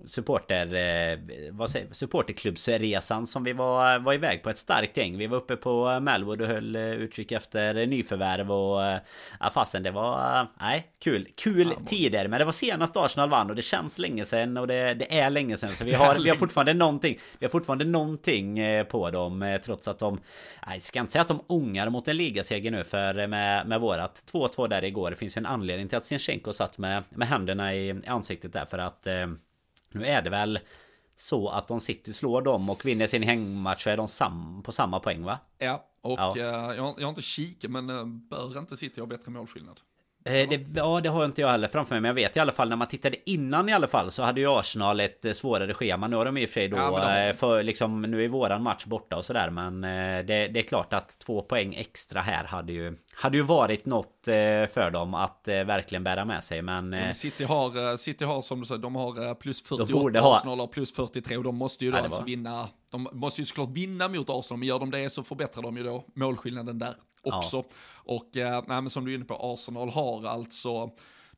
supporter, eh, vad säger, supporterklubbsresan som vi var, var iväg på ett starkt gäng. Vi var uppe på Melwood och höll eh, utkik efter nyförvärv och eh, ja, fasen det var, nej, kul, kul ja, tider. Men det var senast Arsenal vann och det känns länge sedan och det, det är länge sedan. Så vi *laughs* har, vi har fortfarande någonting, vi har fortfarande någonting på dem trots att de, jag ska inte säga att de ångar mot en ligaseger nu för med, med vårat 2-2 där igår. Det finns ju en anledning till att Sinchenko satt med, med händerna i, i ansiktet där för att nu är det väl så att de City slår dem och vinner sin hängmatch så är de sam på samma poäng va? Ja, och ja. Uh, jag, jag, har inte kikat men uh, bör inte City ha bättre målskillnad? Eh, det, ja, det har inte jag heller framför mig. Men jag vet i alla fall när man tittade innan i alla fall så hade ju Arsenal ett eh, svårare schema. Nu har de i och för sig då ja, eh, för liksom nu är våran match borta och sådär. Men det, det, är klart att två poäng extra här hade ju hade ju varit något för dem att verkligen bära med sig. Men, men City har City har som du säger, de har plus 48. Arsenal har plus 43 och de måste ju då ja, alltså vinna. De måste ju såklart vinna mot Arsenal, men gör de det så förbättrar de ju då målskillnaden där också. Ja. Och eh, nej, men som du är inne på, Arsenal har alltså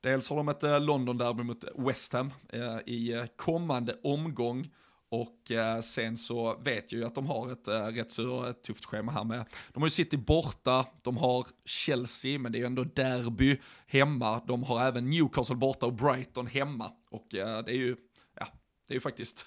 Dels har de ett eh, London-derby mot West Ham eh, i eh, kommande omgång. Och eh, sen så vet jag ju att de har ett eh, rätt så eh, tufft schema här med. De har ju City borta, de har Chelsea, men det är ju ändå derby hemma. De har även Newcastle borta och Brighton hemma. Och eh, det är ju, ja, det är ju faktiskt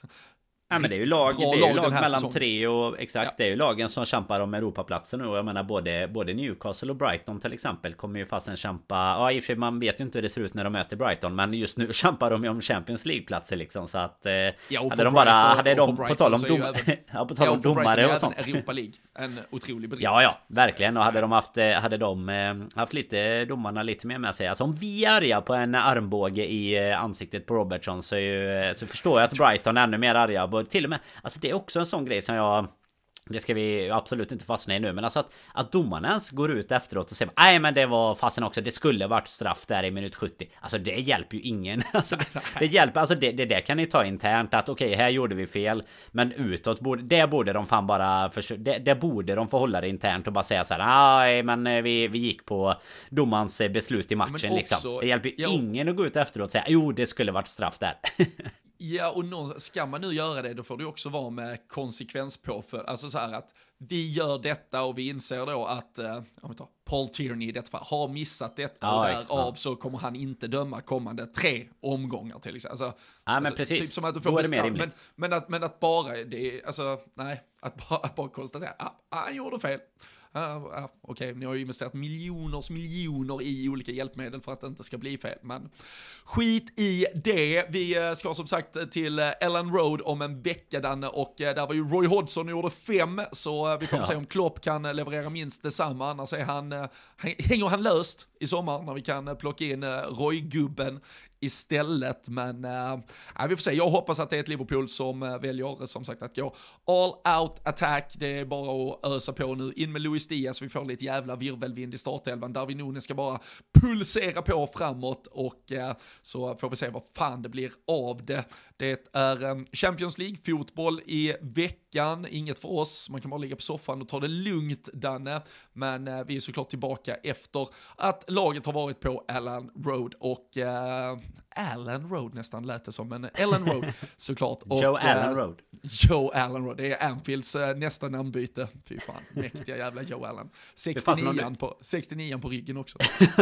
Ja men det är ju lag, det är ju lag mellan säsongen. tre och exakt ja. Det är ju lagen som kämpar om Europaplatsen nu och jag menar både, både Newcastle och Brighton till exempel Kommer ju fasen kämpa Ja i och för sig man vet ju inte hur det ser ut när de möter Brighton Men just nu *laughs* kämpar de ju om Champions League-platser liksom så att eh, ja, Hade de bara, hade de på tal om, dom, *laughs* ja, på tal om ja, domare och sånt. Europa League En otrolig bedrift Ja ja, verkligen. Och hade de haft eh, Hade de eh, haft lite domarna lite mer med sig. Alltså om vi är arga på en armbåge i ansiktet på Robertson så, ju, så förstår jag att Brighton är ännu mer arga till och med, alltså det är också en sån grej som jag det ska vi absolut inte fastna i nu Men alltså att, att domarna ens går ut efteråt och säger Nej men det var fasen också Det skulle varit straff där i minut 70 Alltså det hjälper ju ingen. *laughs* Alltså, det, det hjälper Alltså det, det där kan ni ta internt Att okej okay, här gjorde vi fel Men utåt borde Det borde de fan bara det, det borde de få hålla det internt Och bara säga så här Nej men eh, vi, vi gick på Domarens eh, beslut i matchen också, liksom Det hjälper ju ingen att gå ut efteråt och säga Jo det skulle varit straff där *laughs* Ja, och någon, ska man nu göra det, då får det också vara med konsekvenspåföljd. Alltså så här att vi gör detta och vi inser då att, eh, om vi tar Paul Tierney i detta fall, har missat detta ja, och därav ja. så kommer han inte döma kommande tre omgångar till exempel. Alltså, ja, men alltså, precis. Typ som att du får bestämma, men, men, att, men att bara, det är, alltså, nej, att bara, att bara konstatera, ah, han gjorde fel. Uh, uh, Okej, okay, ni har ju investerat miljoners miljoner i olika hjälpmedel för att det inte ska bli fel, men skit i det. Vi uh, ska som sagt till uh, Ellen Road om en vecka, Danne, och uh, där var ju Roy Hodgson och gjorde fem, så vi får ja. se om Klopp kan leverera minst detsamma, annars är han, hänger han löst i sommar när vi kan eh, plocka in eh, Roy-gubben istället. Men äh, vi får se, jag hoppas att det är ett Liverpool som äh, väljer som sagt att gå all out attack. Det är bara att ösa på nu. In med Luis Diaz, vi får lite jävla virvelvind i startelvan. Darwin Nunes ska bara pulsera på framåt och äh, så får vi se vad fan det blir av det. Det är Champions League-fotboll i veckan, inget för oss, man kan bara ligga på soffan och ta det lugnt Danne, men eh, vi är såklart tillbaka efter att laget har varit på Allan Road. Och eh, Allen Road nästan lät det som, men Ellen Road *laughs* såklart. Och, Joe Allen eh, Road. Joe Allen Road, det är Anfields eh, nästa namnbyte. Fy fan, mäktiga jävla Joe Allen. 69 på, 69 på ryggen också.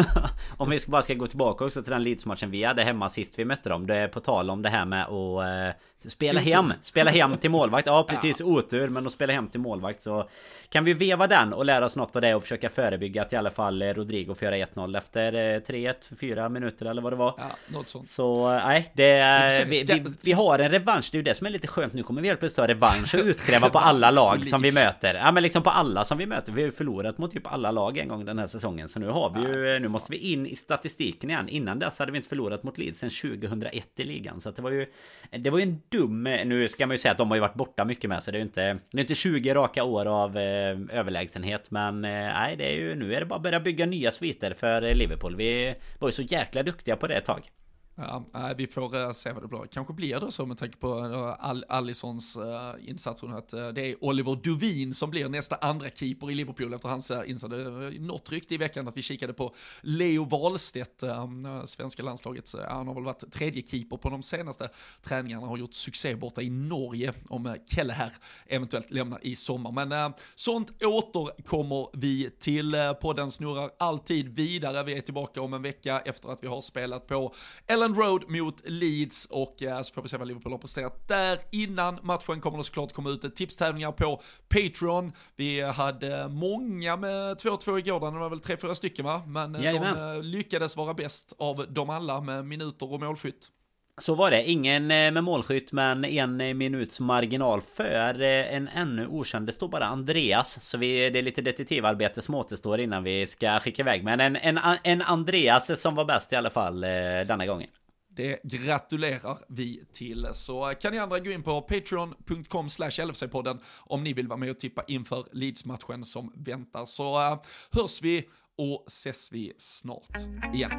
*laughs* om vi bara ska gå tillbaka också till den Leeds-matchen vi hade hemma sist vi mötte dem. Det är på tal om det här med att eh, spela hem. Spela hem till *laughs* målvakt. Ja, precis. Ja. Otur, men att spela hem till målvakt så kan vi veva den och lära oss något av det och försöka förebygga att i alla fall eh, Rodrigo får göra 1-0 efter 3-1 för 4 minuter eller vad det var. Ja, något sånt. Så nej, det vi, vi, vi, har en revansch. Det är ju det som är lite skönt. Nu kommer vi helt plötsligt ha revansch och *laughs* utkräva på alla lag som vi möter. Ja men liksom på alla som vi möter. Vi har ju förlorat mot typ alla lag en gång den här säsongen. Så nu har vi ju, nu måste vi in i statistiken igen. Innan dess hade vi inte förlorat mot Leeds sen 2001 i ligan. Så att det var ju, det var ju en dum, eh, nu ska man ju säga att de har ju varit borta mycket med. Så det är ju inte, det är inte 20 raka år av eh, överlägsenhet. Men eh, nej, det är ju, nu är det bara att börja bygga nya sviter för Liverpool. Vi var ju så jäkla duktiga på det ett tag. Ja, vi får eh, se vad det blir. Kanske blir det så med tanke på uh, Allisons eh, insats. Att det är Oliver Duvin som blir nästa andra keeper i Liverpool efter hans insats. Det var något rykte i veckan att vi kikade på Leo Wahlstedt, svenska landslagets. han har väl varit tredje keeper på de senaste träningarna. Har gjort succé borta i Norge om Kelle här eventuellt lämnar i sommar. Men sånt återkommer vi till. podden snurrar alltid vidare. Vi är tillbaka om en vecka efter att vi har spelat på eller Ellen Road mot Leeds och eh, så får vi se vad Liverpool har presterat där. Innan matchen kommer det såklart komma ut tipstävlingar på Patreon. Vi hade många med 2-2 igår, det var väl 3-4 stycken va? Men eh, Jajamän. de eh, lyckades vara bäst av dem alla med minuter och målskytt. Så var det. Ingen eh, med målskytt men en minuts marginal för eh, en ännu okänd. Det står bara Andreas. Så vi, det är lite detektivarbete som återstår innan vi ska skicka iväg. Men en, en, en Andreas som var bäst i alla fall eh, denna gången. Det gratulerar vi till. Så kan ni andra gå in på patreon.com slash LFC-podden om ni vill vara med och tippa inför Leeds-matchen som väntar. Så hörs vi och ses vi snart igen.